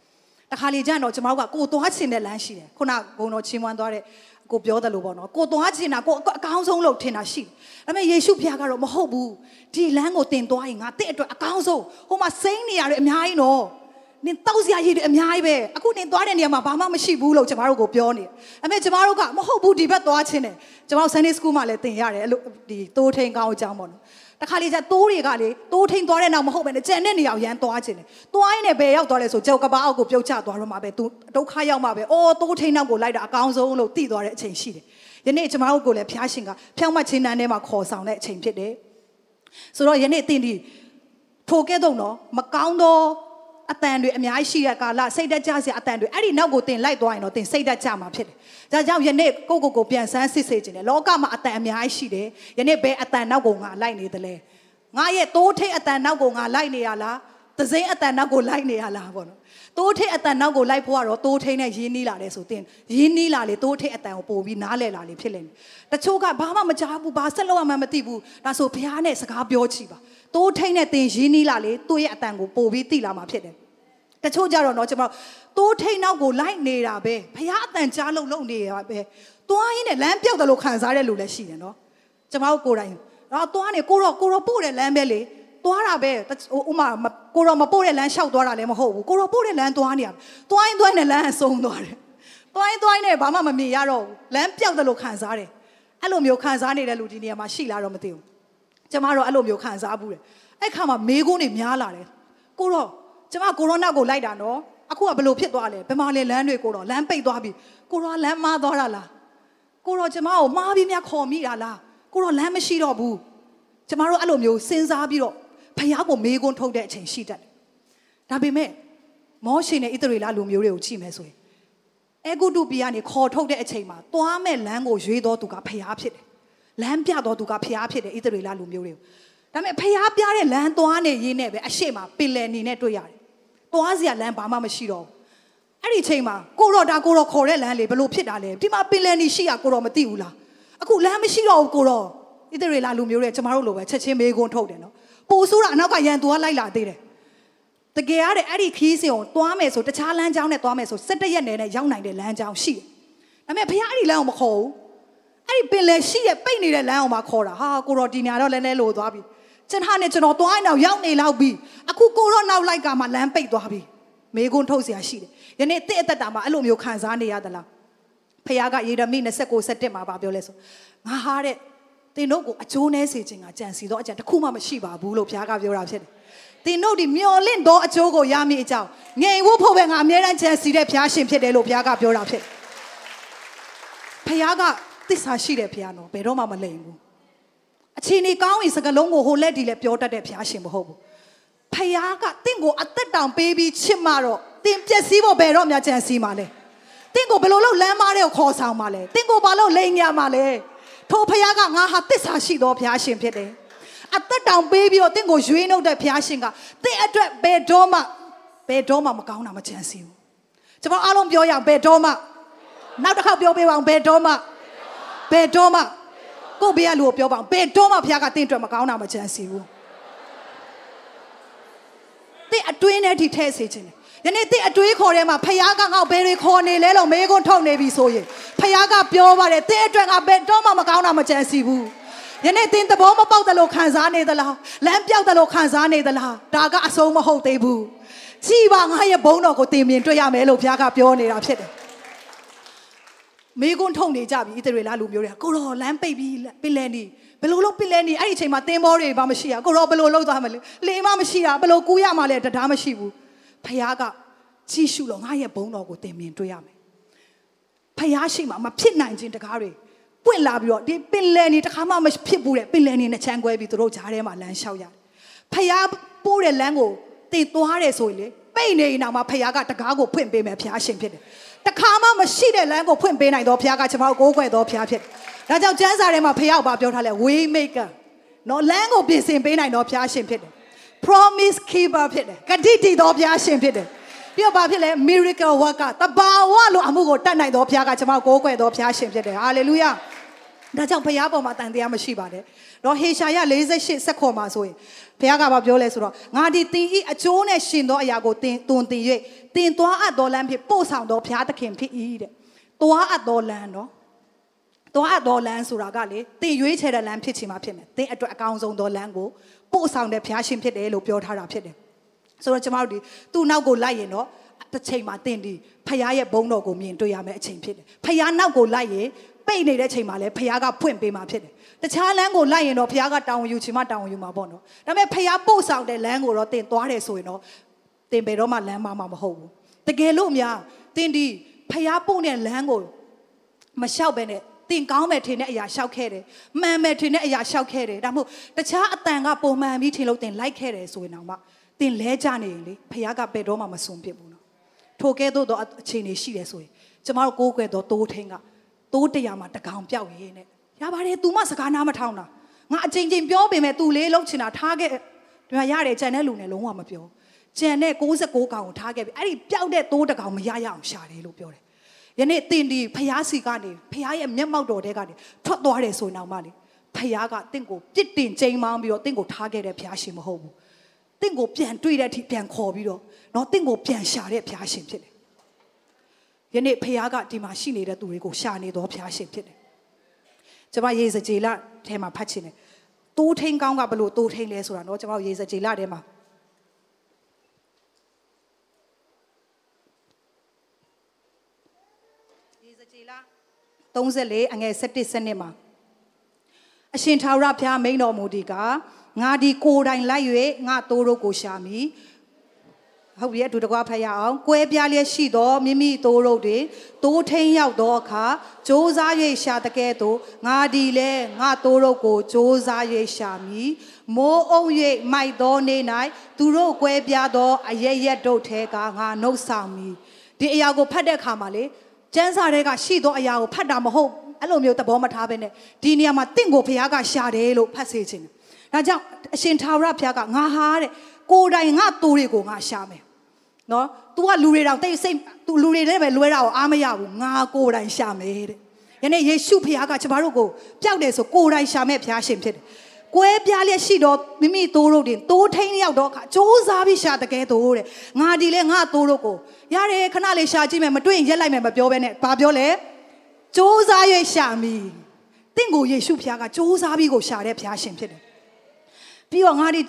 တခါလေကျရင်တော့ကျမတို့ကကိုသွားချင်တဲ့လမ်းရှိတယ်ခုနဂုံတော်ချင်းမွန်းသွားတဲ့ကိုပြောတယ်လို့ပေါ့နော်ကိုသွားချင်တာကိုအကောင်းဆုံးလို့ထင်တာရှိတယ်ဒါပေမဲ့ယေရှုဖခင်ကတော့မဟုတ်ဘူးဒီလမ်းကိုတင်သွားရင်ငါတင့်အတွက်အကောင်းဆုံးဟိုမှာစိမ့်နေရတယ်အများကြီးနော်နင်တောက်စရာရည်တွေအများကြီးပဲအခုနင်သွားတဲ့နေရာမှာဘာမှမရှိဘူးလို့ကျမတို့ကိုပြောနေတယ်။အမေကျမတို့ကမဟုတ်ဘူးဒီဘက်သွားချင်းတယ်။ကျမတို့ Sunday School မှာလည်းသင်ရတယ်အဲ့လိုဒီတိုးထိန်ကောင်းအကြောင်းပေါ့နော်။ တခါလေကျတိုးတွေကလေတိုးထိန်သွားတဲ့နောက်မဟုတ်ပဲနဲ့ကြံတဲ့နေရာကိုရမ်းသွားခြင်းတယ်သွားရင်လည်းဘယ်ရောက်သွားလဲဆိုကြောက်ကဘာအောက်ကိုပြုတ်ချသွားတော့မှပဲသူဒုက္ခရောက်မှပဲအော်တိုးထိန်နောက်ကိုလိုက်တာအကောင်းဆုံးလို့သိသွားတဲ့အချိန်ရှိတယ်ယနေ့ကျမတို့ကိုလည်းဖျားရှင်ကဖြောင်းမချင်းတန်းထဲမှာခေါ်ဆောင်တဲ့အချိန်ဖြစ်တယ်ဆိုတော့ယနေ့တင်ဒီထိုကဲ့သို့တော့မကောင်းသော အတန်တွေအများကြီးရှိတဲ့ကာလစိတ်တက်ကြစရာအတန်တွေအဲ့ဒီနောက်ကိုတင်လိုက်သွားရင်တော့တင်စိတ်တက်ကြမှာဖြစ်တယ်။ဒါကြောင့်ယနေ့ကိုကိုကိုပြန်ဆန်းစစ်စေခြင်းတယ်။လောကမှာအတန်အများကြီးရှိတယ်။ယနေ့ဘယ်အတန်နောက်ကိုငါလိုက်နေသလဲ။ငါရဲ့တိုးထိတ်အတန်နောက်ကိုငါလိုက်နေရလား။သစိမ်းအတန်နောက်ကိုလိုက်နေရလားပေါ့နော်။ တိုးထိတ်အတန်နောက်ကိုလိုက်ဖို့ကတော့တိုးထိတ်နဲ့ရင်းနှီးလာတယ်ဆိုတင်ရင်းနှီးလာလေတိုးထိတ်အတန်ကိုပို့ပြီးနားလဲလာလေဖြစ်လိမ့်မယ်။တချို့ကဘာမှမကြားဘူးဘာဆက်လို့မှမသိဘူး။ဒါဆိုဘုရားနဲ့စကားပြောချီပါ။တိုးထိတ်နဲ့တင်ရင်းနှီးလာလေသူ့ရဲ့အတန်ကိုပို့ပြီးသိလာမှာဖြစ်တယ်။တချို့ကြတော့เนาะကျွန်တော်တိုးထိန်နောက်ကိုလိုက်နေတာပဲဖះအတန်ကြားလို့လုံနေရပဲတွားရင်းနဲ့လမ်းပြောက်တယ်လို့ခံစားတဲ့လူလည်းရှိတယ်เนาะကျွန်တော်ကိုယ်တိုင်တော့တွားနေကိုတော့ကိုတော့ပို့တဲ့လမ်းပဲလေ တွားတာပဲဥမာကိုတော့မပို့တဲ့လမ်းလျှောက်သွားတာလည်းမဟုတ်ဘူးကိုတော့ပို့တဲ့လမ်းတွားနေရတွားရင်တွားနေလမ်းအဆုံးသွားတယ်တွားရင်တွားနေဘာမှမမြင်ရတော့ဘူးလမ်းပြောက်တယ်လို့ခံစားတယ်အဲ့လိုမျိုးခံစားနေတဲ့လူဒီနေရာမှာရှိလားတော့မသိဘူးကျွန်မတော့အဲ့လိုမျိုးခံစားဘူးတယ်အဲ့ခါမှာမေးခွန်းတွေများလာတယ်ကိုတော့ကျမကိုရိုနာကိုလိုက်တာနော်အခုကဘလို့ဖြစ်သွားလဲဘယ်မှာလဲလမ်းတွေကိုတော့လမ်းပိတ်သွားပြီကိုရောလမ်းမားသွားတာလားကိုရောကျမကိုမှားပြီးများခေါ်မိတာလားကိုရောလမ်းမရှိတော့ဘူးကျမတို့အဲ့လိုမျိုးစဉ်းစားပြီးတော့ ဖယားကိုမေးခွန်းထုတ်တဲ့အချိန်ရှိတတ်တယ်ဒါပေမဲ့မောရှေနဲ့ဣသရေလလူမျိုးတွေကိုကြည့်မယ်ဆိုရင်အေဂုတုပြည်ကနေခေါ်ထုတ်တဲ့အချိန်မှာသွားမဲ့လမ်းကိုရွေးတော်သူကဖယားဖြစ်တယ်လမ်းပြတော်သူကဖျားဖြစ်တယ်ဣသရေလလူမျိုးတွေကိုဒါပေမဲ့ဖျားပြတဲ့လမ်းသွားနေရင်းနဲ့ပဲအရှိမပင်လယ်နေနဲ့တွေ့ရတယ်သွားစရာလမ်းဘာမှမရှိတော့ဘူးအဲ့ဒီချိန်မှာကိုရောဒါကိုရောခေါ်တဲ့လမ်းလေဘလို့ဖြစ်တာလဲဒီမှာပင်လယ်နေရှိရကိုရောမသိဘူးလားအခုလမ်းမရှိတော့ဘူးကိုရောဣသရေလလူမျိုးတွေကျမတို့လိုပဲချက်ချင်းမေးခွန်းထုတ်တယ်နော် ပိုဆိုးတာအနောက်ကရန်သူကလိုက်လာသေးတယ်တကယ်ရတဲ့အဲ့ဒီခီးစင်ကိုသွားမယ်ဆိုတခြားလမ်းကြောင်းနဲ့သွားမယ်ဆို17ရက်နယ်နဲ့ရောက်နိုင်တဲ့လမ်းကြောင်းရှိတယ်ဒါပေမဲ့ဘုရားအဲ့ဒီလမ်းကိုမခေါ်ဘူးအဲ့ဒီပင်လယ်ရှိတဲ့ပိတ်နေတဲ့လမ်းအောင်မှာခေါ်တာဟာကိုတော်ဒီညာတော့လဲလဲလို့သွားပြီကျွန်တော်နဲ့ကျွန်တော်သွားရင်တော့ရောက်နေလောက်ပြီအခုကိုတော့နောက်လိုက်ကမှလမ်းပိတ်သွားပြီမေကွန်းထုတ်เสียရှိတယ်ယနေ့တစ်အသက်တာမှာအဲ့လိုမျိုးခံစားနေရသလားဖခင်ကယေရမိ29 7မှာပြောလဲဆိုငါဟာတဲ့ တင်တို့ကိုအကျိုးနဲစေခြင်းကကြံစီတော့အကြံတစ်ခုမှမရှိပါဘူးလို့ဘုရားကပြောတာဖြစ်တယ်တင်တို့ဒီမျော်လင့်သောအကျိုးကိုရမည်အကြောင်းငြိမ်ဝဖို့ပဲငါအမြဲတမ်းကြံစီတဲ့ဘုရားရှင်ဖြစ်တယ်လို့ဘုရားကပြောတာဖြစ်တယ်ဘုရားကသစ္စာရှိတဲ့ဘုရားနော်ဘယ်တော့မှမလိမ်ဘူးအချိန်ကြီးကောင်းရင်စကလုံးကိုဟိုလက်ဒီလက်ပြောတတ်တဲ့ဘုရားရှင်မဟုတ်ဘူးဖခင်ကတင့်ကိုအသက်တောင်ပေးပြီးချစ်မှတော့တင်ပျက်စီးဖို့ဘယ်တော့မှကြံစီမှာလဲတင့်ကိုဘယ်လိုလုပ်လမ်းမားတဲ့ကိုခေါ်ဆောင်မှာလဲတင့်ကိုဘာလို့လိန်ညာမှာလဲ ထိုဖခင်ကငါဟာတစ္ဆာရှိသောဘုရားရှင်ဖြစ်တယ်အသက်တောင်ပေးပြီးတော့တင့်ကိုရွေးနှုတ်တဲ့ဘုရားရှင်ကတင့်အတွက်ဘယ်တော့မှဘယ်တော့မှမကောင်းတာမကြံစီဘူးကျွန်တော်အားလုံးပြောရအောင်ဘယ်တော့မှနောက်တစ်ခေါက်ပြောပေးပါအောင်ဘယ်တော့မှဘယ်တော့မှကိုဘေးကလူကိုပြောပါအောင်ဘယ်တော့မှဘုရားကတင့်အတွက်မကောင်းတာမကြံစီဘူးတင့်အတွင်းထဲထိထဲစေခြင်း ယနေ့တင့်အတွေးခေါ်ထဲမှာဖခင်ကငေါ့ဘယ်တွေခေါ်နေလဲလို့မေးခွန်းထုတ်နေပြီဆိုရင်ဖခင်ကပြောပါတယ်တင့်အတွက်ကဘယ်တော့မှမကောင်းတာမကြံစီဘူးယနေ့တင်သဘောမပေါက်တယ်လို့ခံစားနေသလားလမ်းပြောက်တယ်လို့ခံစားနေသလားဒါကအဆုံးမဟုတ်သေးဘူးကြည်ပါငါရဲ့ဘုန်းတော်ကိုတင်မြင်တွေ့ရမယ်လို့ဘုရားကပြောနေတာဖြစ်တယ်မေကွန်းထုံနေကြပြီဣသရေလလူမျိုးတွေကကိုရောလမ်းပိတ်ပြီးပင်လယ်နေဘယ်လိုလုပ်ပင်လယ်နေအဲ့ဒီအချိန်မှာတင်းဘောတွေဘာမရှိရကိုရောဘယ်လိုလုပ်သွားမလဲလေမမရှိတာဘယ်လိုကူးရမှလဲတရားမရှိဘူး ဖခင်ကကြီးရှုလို့ငါရဲ့ဘုန်းတော်ကိုသင်မြင်တွေ့ရမယ်ဖခင်ရှိမှမဖြစ်နိုင်ခြင်းတကားတွေပွင့်လာပြီးတော့ဒီပင်လယ်နေတခါမှမဖြစ်ဘူးတဲ့ပင်လယ်နေနဲ့ချမ်းကွဲပြီးသူတို့ဂျားထဲမှာလမ်းလျှောက်ရတယ်ဖခင်ပိုးတဲ့လမ်းကိုတင်သွားတယ်ဆိုရင်လေပိတ်နေရင်တော့မှဖခင်ကတကားကိုဖွင့်ပေးမယ်ဖခင်ရှင်ဖြစ်တယ်တခါမှမရှိတဲ့လမ်းကိုဖွင့်ပေးနိုင်တော့ဘုရားကကျွန်တော်ကိုးကွယ်တော်ဘုရားဖြစ်တယ်။ဒါကြောင့်ကျမ်းစာထဲမှာဘုရားကပြောထားလဲ way maker နော်လမ်းကိုပြင်ဆင်ပေးနိုင်တော်ဘုရားရှင်ဖြစ်တယ်။ promise keeper ဖြစ်တယ်။ဂတိတည်တော်ဘုရားရှင်ဖြစ်တယ်။ပြီးတော့ဘာဖြစ်လဲ miracle worker တဘာဝလို့အမှုကိုတတ်နိုင်တော်ဘုရားကကျွန်တော်ကိုးကွယ်တော်ဘုရားရှင်ဖြစ်တယ်။ hallelujah ။ဒါကြောင့်ဘုရားပေါ်မှာတန်တရားမရှိပါနဲ့။တော့ဟေရှာယ48ဆက်ခေါ်မှာဆိုရင်ဘုရားကဘာပြောလဲဆိုတော့ငါဒီတင်ဤအကျိုးနဲ့ရှင်သောအရာကိုတင်တွင်တင်၍တင်သွားအပ်တော်လမ်းဖြစ်ပို့ဆောင်တော်ဘုရားသခင်ဖြစ်၏တဲ့။သွားအပ်တော်လမ်းနော်။သွားအပ်တော်လမ်းဆိုတာကလေတင်ရွေးချယ်တဲ့လမ်းဖြစ်ချင်မှဖြစ်မယ်။တင်အတွက်အကောင်းဆုံးသောလမ်းကို ပို့ဆောင်တဲ့ဘုရားရှင်ဖြစ်တယ်လို့ပြောထားတာဖြစ်တယ်။ဆိုတော့ကျမတို့ဒီသူ့နောက်ကိုလိုက်ရင်တော့တစ်ချိန်မှာတင်ဒီဖခင်ရဲ့ဘုန်းတော်ကိုမြင်တွေ့ရမယ့်အချိန်ဖြစ်တယ်။ဖခင်နောက်ကိုလိုက်ရင်ပိတ်နေတဲ့ချိန်မှာလည်းဖခင်ကဖွင့်ပေးမှာဖြစ်တယ်တခြားလမ်းကိုလိုက်ရင်တော့ဖခင်ကတောင်းယူချင်မှတောင်းယူမှာပေါ့နော်ဒါပေမဲ့ဖခင်ပို့ဆောင်တဲ့လမ်းကိုတော့တင်သွားတယ်ဆိုရင်တော့တင်ဘယ်တော့မှလမ်းမမှာမဟုတ်ဘူးတကယ်လို့များတင်ဒီဖခင်ပို့တဲ့လမ်းကိုမလျှောက်ပဲနဲ့ တင်ကောင်းမဲ့ထင်တဲ့အရာရှောက်ခဲ့တယ်။မှန်မဲ့ထင်တဲ့အရာရှောက်ခဲ့တယ်။ဒါမှမဟုတ်တခြားအတန်ကပုံမှန်ပြီးထင်လို့တင်လိုက်ခဲ့တယ်ဆိုရင်တော့မှတင်လဲကြနေရင်လေဖခင်ကဘယ်တော့မှမစွန့်ပစ်ဘူးနော်။ထိုကဲ့သို့သောအခြေအနေရှိတယ်ဆိုရင်ကျမတို့ကိုးကွယ်သောတိုးထင်းကတိုးတရားမှာတကောင်ပြောက်ရေးနဲ့ရပါတယ် तू မစကားနားမထောင်တာငါအချိန်ချင်းပြောပေမဲ့ तू လေးလုံးချင်တာထားခဲ့ဒီမှာရတယ်ကြံတဲ့လူနဲ့လုံးဝမပြောကြံတဲ့69ကောင်ကိုထားခဲ့ပြီအဲ့ဒီပျောက်တဲ့တိုးတကောင်မရရအောင်ရှာတယ်လို့ပြောတယ် ယနေ့တင်ဒီဖျားစီကနေဖျားရဲ့မျက်မှောက်တော်တဲကနေထွက်သွားတယ်ဆိုရင်တော့မှလေဖျားကတင့်ကိုပြစ်တင်ချိန်မောင်းပြီးတော့တင့်ကိုထားခဲ့တဲ့ဖျားရှင်မဟုတ်ဘူးတင့်ကိုပြန်တွေ့တဲ့အထိပြန်ခေါ်ပြီးတော့နော်တင့်ကိုပြန်ရှာတဲ့ဖျားရှင်ဖြစ်တယ်ယနေ့ဖခင်ကဒီမှာရှိနေတဲ့သူတွေကိုရှာနေတော်ဖခင်ရှင်ဖြစ်တယ်။ကျွန်မရေစကြည်လထဲမှာဖတ်ချင်တယ်။တိုးထိန်ကောင်းကဘလို့တိုးထိန်လဲဆိုတာနော်ကျွန်မရေစကြည်လထဲမှာရေစကြည်လ 34အငယ်17စနစ်မှာအရှင်ထာဝရဘုရားမိန်တော်မူဒီကငါဒီကိုယ်တိုင်လိုက်၍ငါတို့တို့ကိုရှာမိဟုတ်ပြီအတူတကွာဖတ်ရအောင်။ကွဲပြားလျက်ရှိသောမိမိသိုးရုပ်တွေတိုးထိန်ရောက်သောအခါကြိုးစား၍ရှာတကဲ့သို့ငါဒီလဲငါသိုးရုပ်ကိုကြိုးစား၍ရှာမည်။မိုးအုံ၍မိုက်သောနေ့၌သူတို့ကွဲပြားသောအရရက်တို့ထဲကငါနှုတ်ဆောင်မည်။ဒီအရာကိုဖတ်တဲ့အခါမှာလေ ကျမ်းစာတွေကရှိသောအရာကိုဖတ်တာမဟုတ်အဲ့လိုမျိုးသဘောမထားဘဲနဲ့ဒီနေရာမှာတင့်ကိုဘုရားကရှာတယ်လို့ဖတ်စေခြင်းဒါကြောင့်အရှင်သာဝရဘုရားကငါဟာတဲ့ကိုယ်တိုင်ငါတူတွေကိုငါရှာမယ်နော် तू ကလူတွေတောင်တိတ်စိတ် तू လူတွေနဲ့ပဲလွဲတာကိုအားမရဘူးငါကိုယ်တိုင်ရှာမယ်တဲ့ယနေ့ယေရှုဖခင်ကကျမတို့ကိုပျောက်တယ်ဆိုကိုယ်တိုင်ရှာမဲ့ဖခင်ရှင်ဖြစ်တယ် ကွဲပြားလျက်ရှိတော့မိမိသိုးတို့တင်သိုးထိန်ရောက်တော့အခါစ조사ပြီးရှာတကယ်သိုးတဲ့ငါဒီလဲငါသိုးတို့ကိုရတယ်ခဏလေးရှာကြည့်မယ်မတွေ့ရင်ရက်လိုက်မယ်မပြောဘဲနဲ့ဘာပြောလဲစ조사၍ရှာမည်တင့်ကိုယေရှုဖခင်ကစ조사ပြီးကိုရှာတဲ့ဖခင်ရှင်ဖြစ်တယ်ပြီးတော့ငါဒီ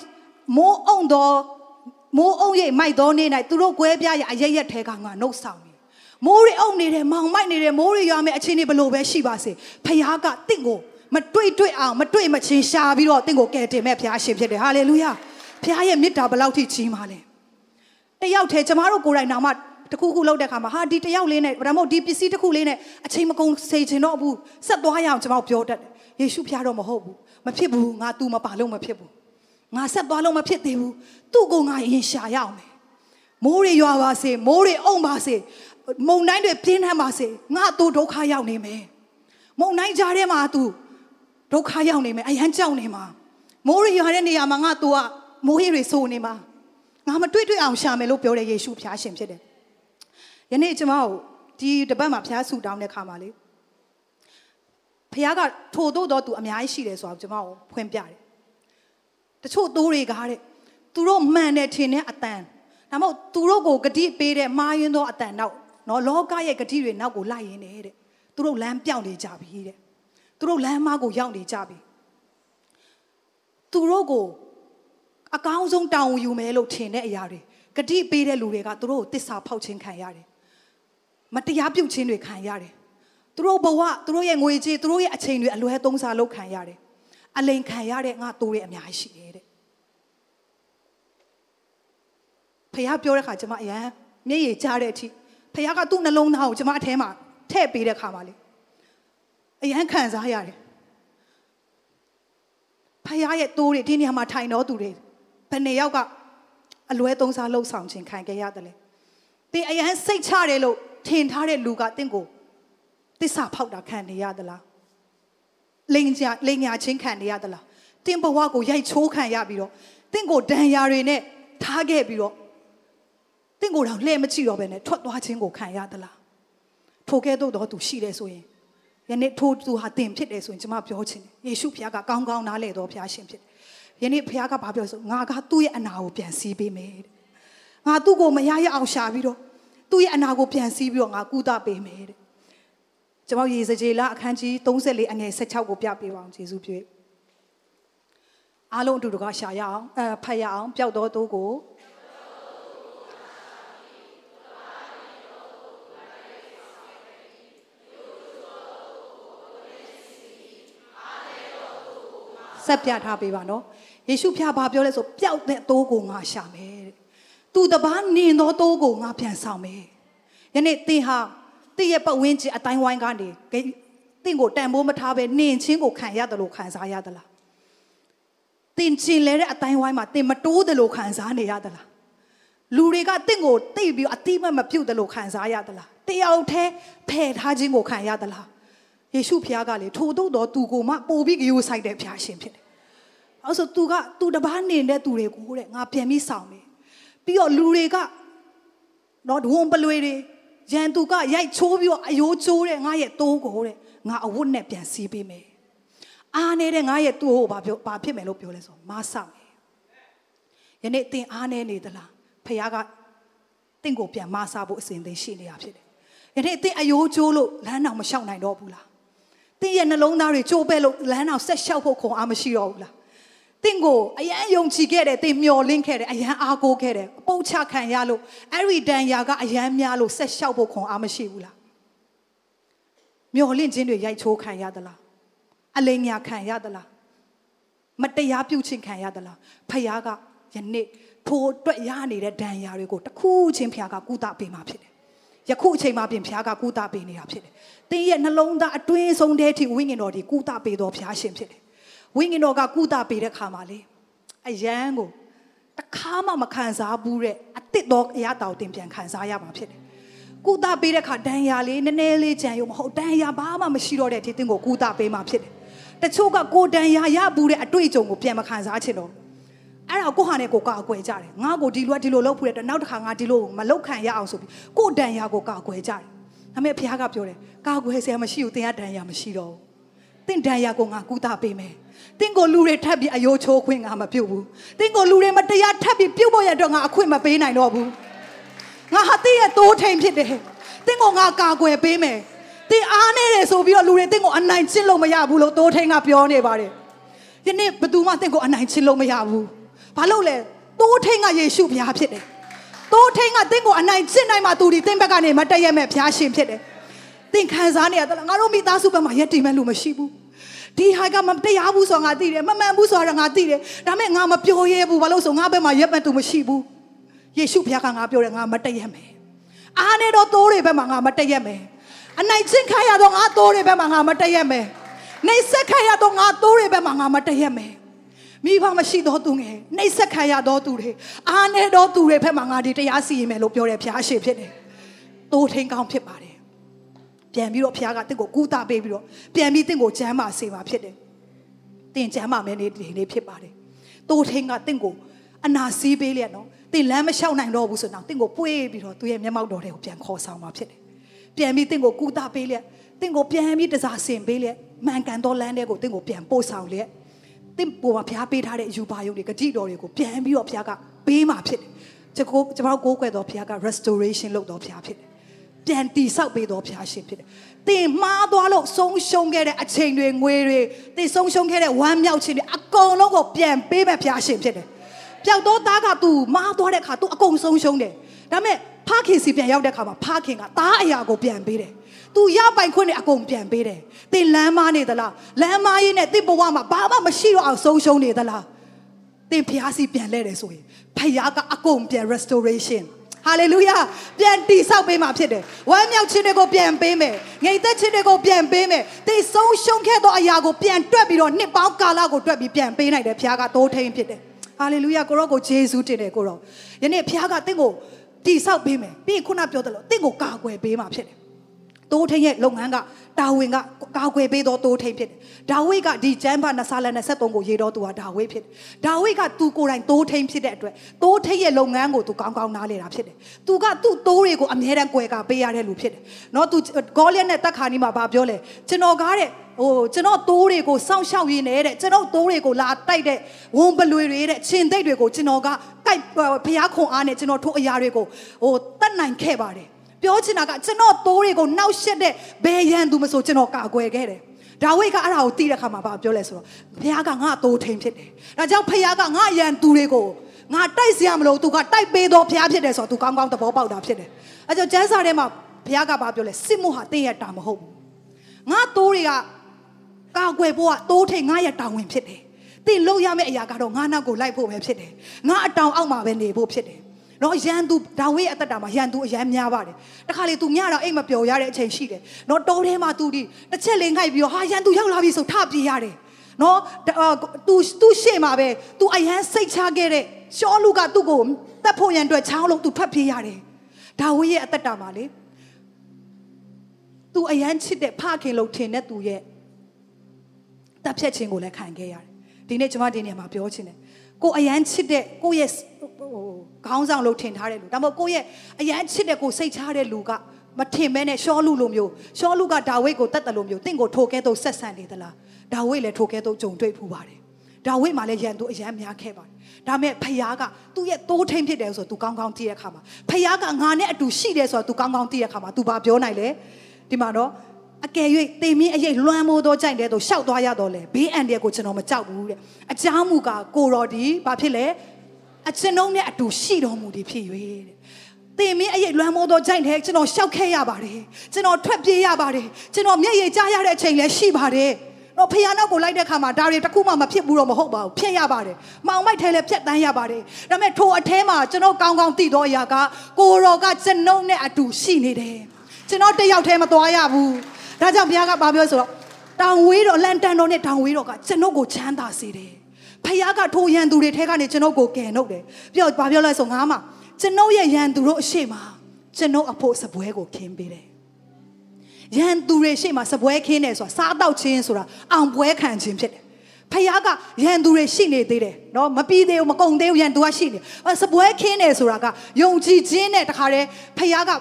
မိုးအုံတော်မိုးအုံရိပ်မိုက်သောနေ့၌သူတို့ကွဲပြားရအရရက်ထဲကငါနှုတ်ဆောင်ပြီမိုးရီအုံနေတယ်မောင်မိုက်နေတယ်မိုးရီရွာမယ်အချင်းတွေဘလို့ပဲရှိပါစေဖခင်ကတင့်ကို မတွေ့တွေ့အောင်မတွေ့မချင်းရှာပြီးတော့တင့်ကိုကယ်တင်မဲ့ဖခင်ရှင်ဖြစ်တယ်ဟာလေလုယာဖခင်ရဲ့မေတ္တာဘလောက်ထိကြီးမားလဲတယောက်တည်းကျမတို့ကိုယ်တိုင်နာမှတခုခုလောက်တဲ့ခါမှာဟာဒီတယောက်လေးနဲ့ဒါမှမဟုတ်ဒီပစ္စည်းတစ်ခုလေးနဲ့အချိန်မကုန်စေချင်တော့ဘူးဆက်သွားရအောင်ကျမတို့ပြောတတ်တယ်ယေရှုဖျားတော့မဟုတ်ဘူးမဖြစ်ဘူးငါ तू မပါလို့မဖြစ်ဘူးငါဆက်သွားလို့မဖြစ်သေးဘူးသူ့ကိုငါရင်ရှာရအောင်မယ်မိုးတွေရွာပါစေမိုးတွေအုံပါစေမုန်တိုင်းတွေပြင်းထန်ပါစေငါသူဒုက္ခရောက်နေမယ်မုန်တိုင်းကြားထဲမှာ तू ဒုက္ခရောက်နေမယ်အရန်ကြောက်နေမှာမိုးတွေရွာတဲ့နေရာမှာငါ तू ကမိုးရေတွေစိုးနေမှာငါမတွေ့တွေ့အောင်ရှာမယ်လို့ပြောတဲ့ယေရှုဖျားရှင်ဖြစ်တယ်ယနေ့ကျွန်မတို့ဒီတပတ်မှာဖျားဆူတောင်းတဲ့ခါမှာလေဖျားကထို့တော့တော့သူအများကြီးရှိတယ်ဆိုတော့ကျွန်မတို့ဖွင့်ပြတယ်တချို့သိုးတွေကတဲ့သူတို့မှန်တယ်ထင်တဲ့အတန်ဒါမှမဟုတ်သူတို့ကိုဂတိပေးတဲ့မှားယွင်းသောအတန်နောက်နော်လောကရဲ့ဂတိတွေနောက်ကိုလိုက်ရင်းနေတဲ့သူတို့လမ်းပြောင်းနေကြပြီတဲ့ သူတို့လမ်းမကိုရောက်နေကြပြီသူတို့ကိုအကောင်းဆုံးတောင်းယူမယ်လို့ထင်တဲ့အရာတွေဂတိပေးတဲ့လူတွေကသူတို့ကိုတစ္ဆာဖောက်ခြင်းခံရတယ်မတရားပြုတ်ခြင်းတွေခံရတယ်သူတို့ဘဝသူတို့ရဲ့ငွေကြေးသူတို့ရဲ့အချိန်တွေအလွဲသုံးစားလုပ်ခံရတယ်အလိန်ခံရတဲ့ငါတိုးတွေအများကြီးရှိတယ်တဲ့ဖះပြောတဲ့ခါကျမအရန်မျက်ရည်ကျတဲ့အထိဖះကသူ့နှလုံးသားကိုကျမအထဲမှာထည့်ပေးတဲ့ခါမှာလေ အရန်ခံစားရတယ်ဖះရဲ့တိုးတွေဒီနေရာမှာထိုင်တော်သူတွေဘယ်နှစ်ယောက်ကအလွဲသုံးစားလှုပ်ဆောင်ခြင်းခံခဲ့ရတယ်လဲတင်အရန်စိတ်ချတယ်လို့ထင်ထားတဲ့လူကတင့်ကိုတစ္ဆာဖောက်တာခံနေရသလားလိန်ညာလိန်ညာချင်းခံနေရသလားတင်းဘဝကိုရိုက်ချိုးခံရပြီးတော့တင့်ကိုဒဏ်ရာတွေနဲ့ထားခဲ့ပြီးတော့တင့်ကိုတော့လှဲ့မကြည့်တော့ဘဲနဲ့ထွက်သွားခြင်းကိုခံရသလားထိုကဲ့သို့တော့သူရှိတယ်ဆိုရင် ယနေ့ထိုသူဟာတင်ဖြစ်တယ်ဆိုရင်ကျွန်မပြောချင်တယ်ယေရှုဖခင်ကကောင်းကောင်းနားလဲတော်ဖခင်ရှင်ဖြစ်တယ်ယနေ့ဖခင်ကဘာပြောဆိုငါကသူ့ရဲ့အနာကိုပြန်စီးပေးမယ်တဲ့ငါသူ့ကိုမရရအောင်ရှာပြီးတော့သူ့ရဲ့အနာကိုပြန်စီးပြီးတော့ငါကုသပေးမယ်တဲ့ကျွန်တော်ရေစကြေလအခန်းကြီး34အငယ်16ကိုပြပေးပါအောင်ယေရှုပြုအားလုံးအတူတကွရှာရအောင်အဲဖတ်ရအောင်ပျောက်တော်သူကို ဆက်ပြထားပေးပါနော်ယေရှုဖျားဘာပြောလဲဆိုပျောက်တဲ့သိုးကိုငါရှာမယ်တဲ့သူတပားနင်သောသိုးကိုငါပြန်ဆောင်မယ်ယနေ့သင်ဟာတင့်ရဲ့ပတ်ဝန်းကျင်အတိုင်းဝိုင်းကနေတင့်ကိုတန်ဖိုးမထားပဲနင်ချင်းကိုခံရတယ်လို့ခံစားရသလားတင်ချင်လဲတဲ့အတိုင်းဝိုင်းမှာတင်မတိုးတယ်လို့ခံစားနေရသလားလူတွေကတင့်ကိုတိတ်ပြီးအတိမတ်မပြုတ်တယ်လို့ခံစားရသလားတယောက်တည်းဖယ်ထားခြင်းကိုခံရသလား ယေရှုဖခင်ကလေထို့တော့သူကိုမှပို့ပြီးကြိုးဆိုင်တဲ့ဖခင်ရှင်ဖြစ်တယ်။အဲဆိုသူကသူတပားနေတဲ့သူတွေကိုတဲ့ငါပြန်ပြီးဆောင်မယ်။ပြီးတော့လူတွေကနော်ဒုံပလွေတွေရန်သူကရိုက်ချိုးပြီးတော့အယိုးချိုးတဲ့ငါရဲ့တိုးကိုတဲ့ငါအဝတ်နဲ့ပြန်စီးပေးမယ်အားနေတဲ့ငါရဲ့သူ့ကိုဘာပြောဘာဖြစ်မယ်လို့ပြောလဲဆိုမဆောက်မယ်ယနေ့တင်အားနေနေသလားဖခင်ကတင့်ကိုပြန်မဆဖို့အစဉ်သင်ရှိနေတာဖြစ်တယ်ယနေ့တင်အယိုးချိုးလို့လမ်းတော်မလျှောက်နိုင်တော့ဘူးလား တင်ရဲ့နှလုံးသားတွေကြိုးပဲလို့လမ်းတော်ဆက်လျှောက်ဖို့ခွန်အားမရှိတော့ဘူးလားတင့်ကိုအရန်ယုံကြည်ခဲ့တယ်တင်မျော်လင့်ခဲ့တယ်အရန်အားကိုးခဲ့တယ်အပုတ်ချခံရလို့အဲ့ဒီတန်ရာကအရန်များလို့ဆက်လျှောက်ဖို့ခွန်အားမရှိဘူးလားမျော်လင့်ခြင်းတွေရိုက်ချိုးခံရသလားအလိမ်ညာခံရသလားမတရားပြုတ်ခြင်းခံရသလားဖခင်ကယနေ့ထိုအတွက်ရနေတဲ့ဒဏ်ရာတွေကိုတစ်ခုချင်းဖျားကကုသပေးမှာဖြစ်တယ် ယခုအချိန်မှာပြင်ဖျားကကုသပေးနေတာဖြစ်တယ်တင်းရဲ့နှလုံးသားအတွင်းဆုံးတဲ့အထိဝိညာဉ်တော်ဒီကုသပေးတော်ဖျားရှင်ဖြစ်တယ်ဝိညာဉ်တော်ကကုသပေးတဲ့ခါမှာလေအယံကိုတစ်ခါမှမခံစားဘူးတဲ့အစ်စ်တော်အရာတော်တင်ပြန်ခံစားရမှာဖြစ်တယ်ကုသပေးတဲ့ခါဒဏ်ရာလေးနည်းနည်းလေးကြံရုံမဟုတ်ဒဏ်ရာဘာမှမရှိတော့တဲ့အထိတင်းကိုကုသပေးမှာဖြစ်တယ်တချို့ကကိုဒဏ်ရာရဘူးတဲ့အတွေ့အကြုံကိုပြန်မခံစားချင်တော့ အဲ့ဒါကိုဟာနဲ့ကိုကာကွယ်ကြတယ်ငါ့ကိုဒီလိုဒီလိုလုပ်ဖူးတဲ့နောက်တစ်ခါငါဒီလိုမလုပ်ခံရအောင်ဆိုပြီးကိုဒဏ်ရာကိုကာကွယ်ကြတယ်ဒါပေမဲ့ဘုရားကပြောတယ်ကာကွယ်ဆရာမရှိဘူးသင်ကဒဏ်ရာမရှိတော့ဘူးသင်ဒဏ်ရာကိုငါကုသပေးမယ်သင်ကိုလူတွေထပ်ပြီးအယိုးချိုးခွင့်ငါမပြုတ်ဘူးသင်ကိုလူတွေမတရားထပ်ပြီးပြုတ်ဖို့ရတော့ငါအခွင့်မပေးနိုင်တော့ဘူးငါဟာသင်ရဲ့တိုးထိန်ဖြစ်တယ်သင်ကိုငါကာကွယ်ပေးမယ်သင်အားနေတယ်ဆိုပြီးတော့လူတွေသင်ကိုအနိုင်ကျင့်လို့မရဘူးလို့တိုးထိန်ကပြောနေပါတယ်ယနေ့ဘယ်သူမှသင်ကိုအနိုင်ကျင့်လို့မရဘူး ဘာလို့လဲတိုးထိန်ကယေရှုဘုရားဖြစ်တယ်တိုးထိန်ကသင်ကိုအနိုင်ကျင့်နိုင်မှသူဒီသင်ဘက်ကနေမတည့်ရမဲ့ဘုရားရှင်ဖြစ်တယ်သင်ခံစားနေရတော့ငါတို့မိသားစုဘက်မှာရက်တည်မဲ့လူမရှိဘူးဒီဟာကမတရားဘူးဆိုတော့ငါသိတယ်မမှန်ဘူးဆိုတော့ငါသိတယ်ဒါပေမဲ့ငါမပြောရဲဘူးဘာလို့ဆိုငါဘက်မှာရက်မဲ့သူမရှိဘူးယေရှုဘုရားကငါပြောတယ်ငါမတည့်ရမယ်အားနေတော့တိုးတွေဘက်မှာငါမတည့်ရမယ်အနိုင်ကျင့်ခံရတော့ငါတိုးတွေဘက်မှာငါမတည့်ရမယ်နေဆက်ခံရတော့ငါတိုးတွေဘက်မှာငါမတည့်ရမယ် မိဘမရှိတော့သူငယ်နှိပ်စက်ခံရတော့သူတွေအားနေတော့သူတွေဘက်မှာငါဒီတရားစီရင်မယ်လို့ပြောတယ်ဖျားရှိဖြစ်တယ်။တိုးထိန်ကောင်းဖြစ်ပါတယ်။ပြန်ပြီးတော့ဖျားကတင့်ကိုကူတာပေးပြီးတော့ပြန်ပြီးတင့်ကိုကျမ်းမာစေမှာဖြစ်တယ်။တင်ကျမ်းမာမယ်နေ့ဒီနေ့ဖြစ်ပါတယ်။တိုးထိန်ကတင့်ကိုအနာစီးပေးလျက်နော်။တင်လမ်းမလျှောက်နိုင်တော့ဘူးဆိုတော့တင့်ကိုပွေးပြီးတော့သူ့ရဲ့မျက်မှောက်တော်တွေကိုပြန်ခေါ်ဆောင်မှာဖြစ်တယ်။ပြန်ပြီးတင့်ကိုကူတာပေးလျက်တင့်ကိုပြန်ပြီးတစားဆင်ပေးလျက်မှန်ကန်သောလမ်းတွေကိုတင့်ကိုပြန်ပို့ဆောင်လျက် တင့်ပေါ်မှာဘုရားပေးထားတဲ့အယူပါယုံတွေဂတိတော်တွေကိုပြန်ပြီးတော့ဘုရားကပေးမှာဖြစ်တယ်။ကျွန်တော်ကျွန်တော်ကိုးကွယ်တော်ဘုရားက restoration လုပ်တော်ဘုရားဖြစ်တယ်။ပြန်တည်ဆောက်ပေးတော်ဘုရားရှင်ဖြစ်တယ်။တင်မှားသွားလို့ဆုံးရှုံးခဲ့တဲ့အချိန်တွေငွေတွေတင်ဆုံးရှုံးခဲ့တဲ့ဝမ်းမြောက်ခြင်းတွေအကုန်လုံးကိုပြန်ပေးမဲ့ဘုရားရှင်ဖြစ်တယ်။ပျောက်တော့သားကသူမှားသွားတဲ့အခါသူအကုန်ဆုံးရှုံးတယ်။ဒါပေမဲ့ဖခင်စီပြန်ရောက်တဲ့အခါမှာဖခင်ကသားအရာကိုပြန်ပေးတယ်။ तू ရပိုင်ခွင့်နဲ့အကုန်ပြန်ပေးတယ်။သင်လမ်းမနေသလား။လမ်းမရေးနဲ့သင်ဘဝမှာဘာမှမရှိတော့အောင်ဆုံးရှုံးနေသလား။သင်ဖျားစီပြန်လဲတယ်ဆိုရင်ဖျားကအကုန်ပြန် restoration ဟာလေလုယာပြန်တိဆောက်ပေးမှာဖြစ်တယ်။ဝမ်းမြောက်ခြင်းတွေကိုပြန်ပေးမယ်။ငြိမ်သက်ခြင်းတွေကိုပြန်ပေးမယ်။သင်ဆုံးရှုံးခဲ့သောအရာကိုပြန်တွက်ပြီးတော့နှစ်ပေါင်းကာလကိုတွက်ပြီးပြန်ပေးနိုင်တယ်ဖျားကတိုးထိန်ဖြစ်တယ်။ဟာလေလုယာကိုရောကိုဂျေဇုတင်တယ်ကိုရော။ယနေ့ဖျားကသင်ကိုတိဆောက်ပေးမယ်။ပြီးရင်ခုနပြောသလိုသင်ကိုကာကွယ်ပေးမှာဖြစ်တယ်။ တိုးထိန်ရဲ့လုပ်ငန်းကဒါဝင်ကကာကွယ်ပေးသောတိုးထိန်ဖြစ်တယ်။ဒါဝိတ်ကဒီကျမ်းပါနဆာလန်23ကိုရေးတော်သူဟာဒါဝိတ်ဖြစ်တယ်။ဒါဝိတ်ကသူကိုယ်တိုင်တိုးထိန်ဖြစ်တဲ့အတွက်တိုးထိန်ရဲ့လုပ်ငန်းကိုသူကောင်းကောင်းနားလည်တာဖြစ်တယ်။သူကသူ့တိုးတွေကိုအမြဲတမ်းကွယ်ကပေးရတဲ့လူဖြစ်တယ်။နော်သူဂေါလျက်နဲ့တက်ခါနီးမှာဗာပြောလဲကျွန်တော်ကားတဲ့ဟိုကျွန်တော်တိုးတွေကိုစောင့်ရှောက်ရင်းနေတဲ့ကျွန်တော်တိုးတွေကိုလာတိုက်တဲ့ဝန်ပလွေတွေတဲ့ချင်းသိပ်တွေကိုကျွန်တော်ကကိုက်ဖျားခွန်အားနဲ့ကျွန်တော်ထိုးအရာတွေကိုဟိုတတ်နိုင်ခဲ့ပါတယ်။ ပြောချင်တာကကျွန်တော်သိုးတွေကိုနှောက်ရှက်တဲ့ဘယ်ရန်သူမဆိုကျွန်တော်ကာကွယ်ခဲ့တယ်ဒါဝိဒ်ကအဲ့ဒါကိုတီးတဲ့ခါမှာဗာပြောလဲဆိုတော့ဘုရားကငါ့သိုးထိန်ဖြစ်တယ်ဒါကြောင့်ဘုရားကငါရန်သူတွေကိုငါတိုက်စရာမလိုသူကတိုက်ပေးတော့ဘုရားဖြစ်တယ်ဆိုတော့ तू ကောင်းကောင်းသဘောပေါက်တာဖြစ်တယ်အဲကြောင့်ကျမ်းစာထဲမှာဘုရားကဗာပြောလဲစစ်မှုဟာတင်းရတာမဟုတ်ဘူးငါသိုးတွေကကာကွယ်ဖို့ကသိုးထိန်ငါရတာဝန်ဖြစ်တယ်တင်လို့ရမယ့်အရာကတော့ငါနောက်ကိုလိုက်ဖို့ပဲဖြစ်တယ်ငါအတောင်အောက်မှာပဲနေဖို့ဖြစ်တယ် နော်ရန်သူဒါဝိရဲ့အသက်တာမှာရန်သူအရန်များပါတယ်တခါလေသူမြတော့အိမ်မပျော်ရတဲ့အချိန်ရှိတယ်နော်တိုးထဲမှာသူဒီတစ်ချက်လေးငှိုက်ပြီးတော့ဟာရန်သူရောက်လာပြီဆိုထပြေးရတယ်နော်သူသူရှေ့မှာပဲသူအရန်စိတ်ချခဲ့တဲ့ရှောလူကသူ့ကိုတတ်ဖို့ရန်အတွက်ချောင်းလုံးသူထွက်ပြေးရတယ်ဒါဝိရဲ့အသက်တာမှာလေသူအရန်ချစ်တဲ့ဖခင်လို့ထင်တဲ့သူရဲ့တပ်ဖြတ်ခြင်းကိုလည်းခံခဲ့ရတယ်ဒီနေ့ကျွန်မဒီနေရာမှာပြောချင်တယ် ကိုအရန်ချစ်တဲ့ကိုရဲ့ဟိုခေါင်းဆောင်လို့ထင်ထားတဲ့လူဒါမှမဟုတ်ကိုရဲ့အရန်ချစ်တဲ့ကိုစိတ်ချတဲ့လူကမထင်မဲနဲ့ရှောလူလိုမျိုးရှောလူကဒါဝိဒ်ကိုတတ်တယ်လို့မျိုးတင့်ကိုထိုကဲတော့ဆက်ဆံနေသလားဒါဝိဒ်လည်းထိုကဲတော့ကြုံတွေ့ဖူးပါတယ်ဒါဝိဒ်မှလည်းရန်သူအရန်များခဲ့ပါတယ်ဒါမဲ့ဖယားကသူ့ရဲ့တိုးထိန်ဖြစ်တယ်ဆိုတော့ तू ကောင်းကောင်းသိတဲ့အခါမှာဖယားကငါနဲ့အတူရှိတယ်ဆိုတော့ तू ကောင်းကောင်းသိတဲ့အခါမှာ तू ဘာပြောနိုင်လဲဒီမှာတော့ အကယ်၍တေမင်းအရေးလွှမ်းမိုးသောကြိုက်တဲ့သို့ရှောက်သွားရတော့လေဘေးအန္တရာယ်ကိုကျွန်တော်မကြောက်ဘူးတဲ့အကြောင်းမူကားကိုတော်ဒီဘာဖြစ်လဲအကျွန်ုံနဲ့အတူရှိတော်မူသည်ဖြစ်၍တဲ့တင်မင်းအရေးလွမ်းမိုးသောကြိုက်တဲ့ကျွန်တော်ရှောက်ခဲ့ရပါတယ်ကျွန်တော်ထွက်ပြေးရပါတယ်ကျွန်တော်မျက်ရည်ကျရတဲ့အချိန်လည်းရှိပါတယ်တော့ဖယားနောက်ကိုလိုက်တဲ့ခါမှာဒါတွေတစ်ခုမှမဖြစ်ဘူးတော့မဟုတ်ပါဘူးဖြစ်ရပါတယ်။မောင်မိုက်ထဲလည်းဖြတ်တန်းရပါတယ်။ဒါပေမဲ့ထိုအထဲမှာကျွန်တော်ကောင်းကောင်းသိတော့အရာကကိုရောကကျွန်ုပ်နဲ့အတူရှိနေတယ်။ကျွန်တော်တယောက်တည်းမသွားရဘူး။ ဒါကြောင့်ဘုရားကဘာပြောဆိုတော့တောင်ဝေးတော်လန်တန်တော်နဲ့တောင်ဝေးတော်ကကျွန်ုပ်ကိုချမ်းသာစေတယ်။ဖယားကထိုရန်သူတွေထဲကနေကျွန်ုပ်ကိုကယ်နှုတ်တယ်။ပြောဘာပြောလဲဆိုငါမှကျွန်ုပ်ရဲ့ရန်သူတို့အရှိမကျွန်ုပ်အဖို့စပွဲကိုခင်းပေးတယ်။ရန်သူတွေရှိမှစပွဲခင်းတယ်ဆိုတာစားတော့ချင်းဆိုတာအောင်ပွဲခံခြင်းဖြစ်တယ်။ဖခင်ကရန်သူတွေရှိနေသေးတယ်เนาะမပြီးသေးဘူးမကုန်သေးဘူးရန်သူကရှိနေ။စပွဲခင်းတယ်ဆိုတာကယုံကြည်ခြင်းနဲ့တခါတည်းဖခင်က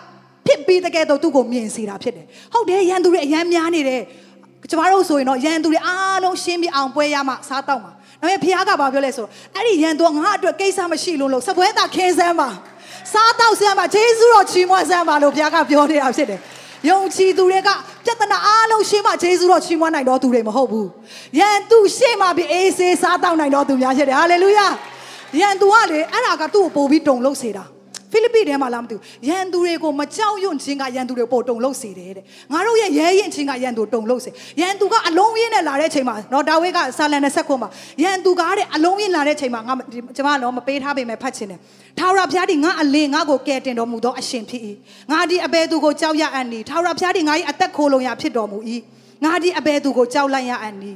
ဖြစ်ပြီးတကယ်တော့သူ့ကိုမြင်စေတာဖြစ်တယ်။ဟုတ်တယ်ရန်သူတွေအယမ်းများနေတယ်။ကျမတို့ဆိုရင်တော့ရန်သူတွေအားလုံးရှင်းပြီးအောင်ပွဲရမှစားတော့မှာ။ဒါပေမဲ့ဖခင်ကဘာပြောလဲဆိုတော့အဲ့ဒီရန်သူကငါအတွက်ကိစ္စမရှိလို့လို့စပွဲတာခင်းစမ်းပါ။စားတော့စမ်းပါဂျေဇုတော်ချီးမွမ်းစမ်းပါလို့ဘုရားကပြောနေတာဖြစ်တယ်။ယုံကြည်သူတွေကပြဿနာအားလုံးရှင်းမှဂျေဇုတော်ချီးမွမ်းနိုင်တော်သူတွေမဟုတ်ဘူး။ယန်သူရှင်းမှပြီးအေးဆေးစားတော့နိုင်တော်သူများဖြစ်တယ်။ဟာလေလုယာ။ယန်သူကလေအဲ့ဒါကသူ့ကိုပို့ပြီးတုံလို့စေတာ။ ဖိလိပ္ပိထဲမှာလားမသိဘူးရန်သူတွေကိုမကြောက်ရွံ့ခြင်းကရန်သူတွေပို့တုံလို့စေတယ်တဲ့ငါတို့ရဲ့ရဲရင်ခြင်းကရန်သူတုံလို့စေရန်သူကအလုံးရင်းနဲ့လာတဲ့ချိန်မှာနော်ဒါဝိကဆာလန်နဲ့ဆက်ခွန်းမှာရန်သူကားတဲ့အလုံးရင်းလာတဲ့ချိန်မှာငါကျမတော့မပေးထားပေမဲ့ဖတ်ခြင်းတယ်ထာဝရဘုရားဒီငါအလင်းငါကိုကယ်တင်တော်မူသောအရှင်ဖြစ်၏ငါဒီအဘယ်သူကိုကြောက်ရအံ့နီထာဝရဘုရားဒီငါ၏အသက်ခိုးလုံရဖြစ်တော်မူ၏ငါဒီအဘယ်သူကိုကြောက်လိုက်ရအံ့နီ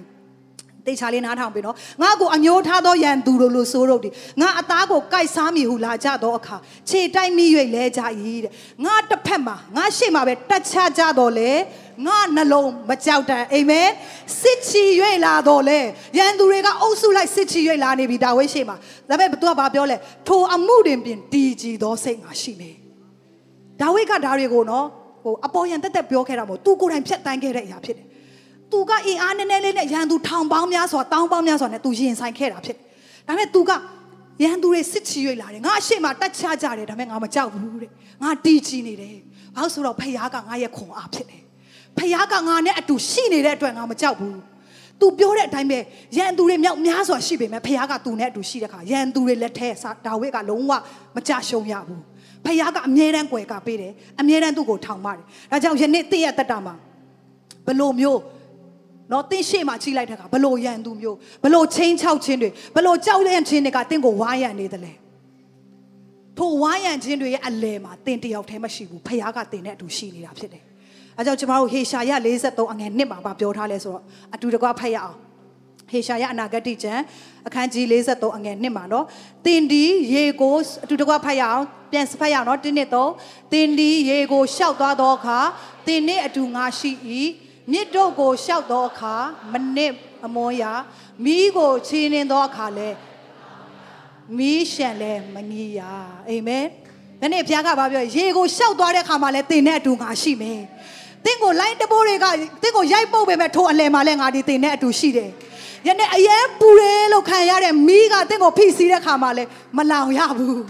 တေချာလေးနားထောင်ပြီနော်ငါကိုအညိုးထားသောရန်သူတို့လို့ဆိုတော့ဒီငါအသားကိုကိုက်စားမိဟုလာကြသောအခါခြေတိုက်မိ၍လဲကြ၏တဲ့ငါတစ်ဖက်မှာငါရှေ့မှာပဲတက်ချကြတော့လေငါနှလုံးမကြောက်တန်အာမင်စစ်ချီ၍လာတော့လေရန်သူတွေကအုပ်စုလိုက်စစ်ချီ၍လာနေပြီဒါဝိရှေ့မှာဒါပေမဲ့သူကဘာပြောလဲထိုအမှုတွင်ပြင်တည်ကြည်သောစိတ်ငါရှိနေဒါဝိကဒါတွေကိုနော်ဟိုအပေါ်ရန်တက်တက်ပြောခဲ့တာမဟုတ်သူကိုယ်တိုင်ဖြတ်တန်းခဲ့တဲ့အရာဖြစ်တယ် သူကအင်အားနည်းနည်းလေးနဲ့ရန်သူထောင်ပေါင်းများစွာတောင်းပေါင်းများစွာနဲ့သူရင်ဆိုင်ခဲ့တာဖြစ်တယ်။ဒါပေမဲ့သူကရန်သူတွေစစ်ချီ၍လာတယ်။ငါအရှိမတက်ချကြတယ်ဒါပေမဲ့ငါမကြောက်ဘူးတဲ့။ငါတီးချီနေတယ်။ဘာလို့ဆိုတော့ဖခင်ကငါရဲ့ခွန်အားဖြစ်တယ်။ဖခင်ကငါနဲ့အတူရှိနေတဲ့အတွက်ငါမကြောက်ဘူး။ तू ပြောတဲ့အတိုင်းပဲရန်သူတွေမြောက်များစွာရှိပေမဲ့ဖခင်ကသူနဲ့အတူရှိတဲ့ခါရန်သူတွေလက်ထဲဒါဝိဒ်ကလုံးဝမကြရှုံရဘူး။ဖခင်ကအမြဲတမ်းကြွယ်ကပေးတယ်။အမြဲတမ်းသူ့ကိုထောင်ပါတယ်။ဒါကြောင့်ယနေ့တည့်ရတက်တာမှာဘလို့မျိုး နော်တင်းရှေ့မှာကြီးလိုက်တဲ့အခါဘလို့ရန်သူမျိုးဘလို့ချင်းချောက်ခြင်းတွေဘလို့ကြောက်ရန်ခြင်းတွေကတင်းကိုဝါရန်နေတယ်လေထိုဝါရန်ခြင်းတွေရဲ့အလယ်မှာတင်းတယောက်တည်းမရှိဘူးဖခင်ကတင်းနဲ့အတူရှိနေတာဖြစ်တယ်အဲကြောင့်ကျမတို့ဟေရှာယ43အငယ်1မှာပြောထားလဲဆိုတော့အတူတကွဖတ်ရအောင်ဟေရှာယအနာဂတိကျမ်းအခန်းကြီး43အငယ်1မှာနော်တင်ဒီရေကိုအတူတကွဖတ်ရအောင်ပြန်ဖတ်ရအောင်နော်တင်းနှစ်သုံးတင်ဒီရေကိုရှောက်သွားသောအခါတင်နဲ့အတူငါရှိ၏ မြစ်တို့ကိုရှောက်သောအခါမနစ်အမွန်ရာမိကိုချီးနှင်းသောအခါလဲမိရှံလဲမငီးရအာမင်ဒီနေ့ဘုရားကဘာပြောရေကိုရှောက်သွားတဲ့အခါမှာလဲတင်နဲ့အတူငါရှိမယ်တင့်ကိုလိုင်းတဘိုးတွေကတင့်ကိုရိုက်ပုတ်ပေမဲ့ထိုအလယ်မှာလဲငါဒီတင်နဲ့အတူရှိတယ်ယနေ့အရင်ပူရဲလို့ခံရတဲ့မိကတင့်ကိုဖိစီးတဲ့ခါမှာလဲမလောင်ရဘူး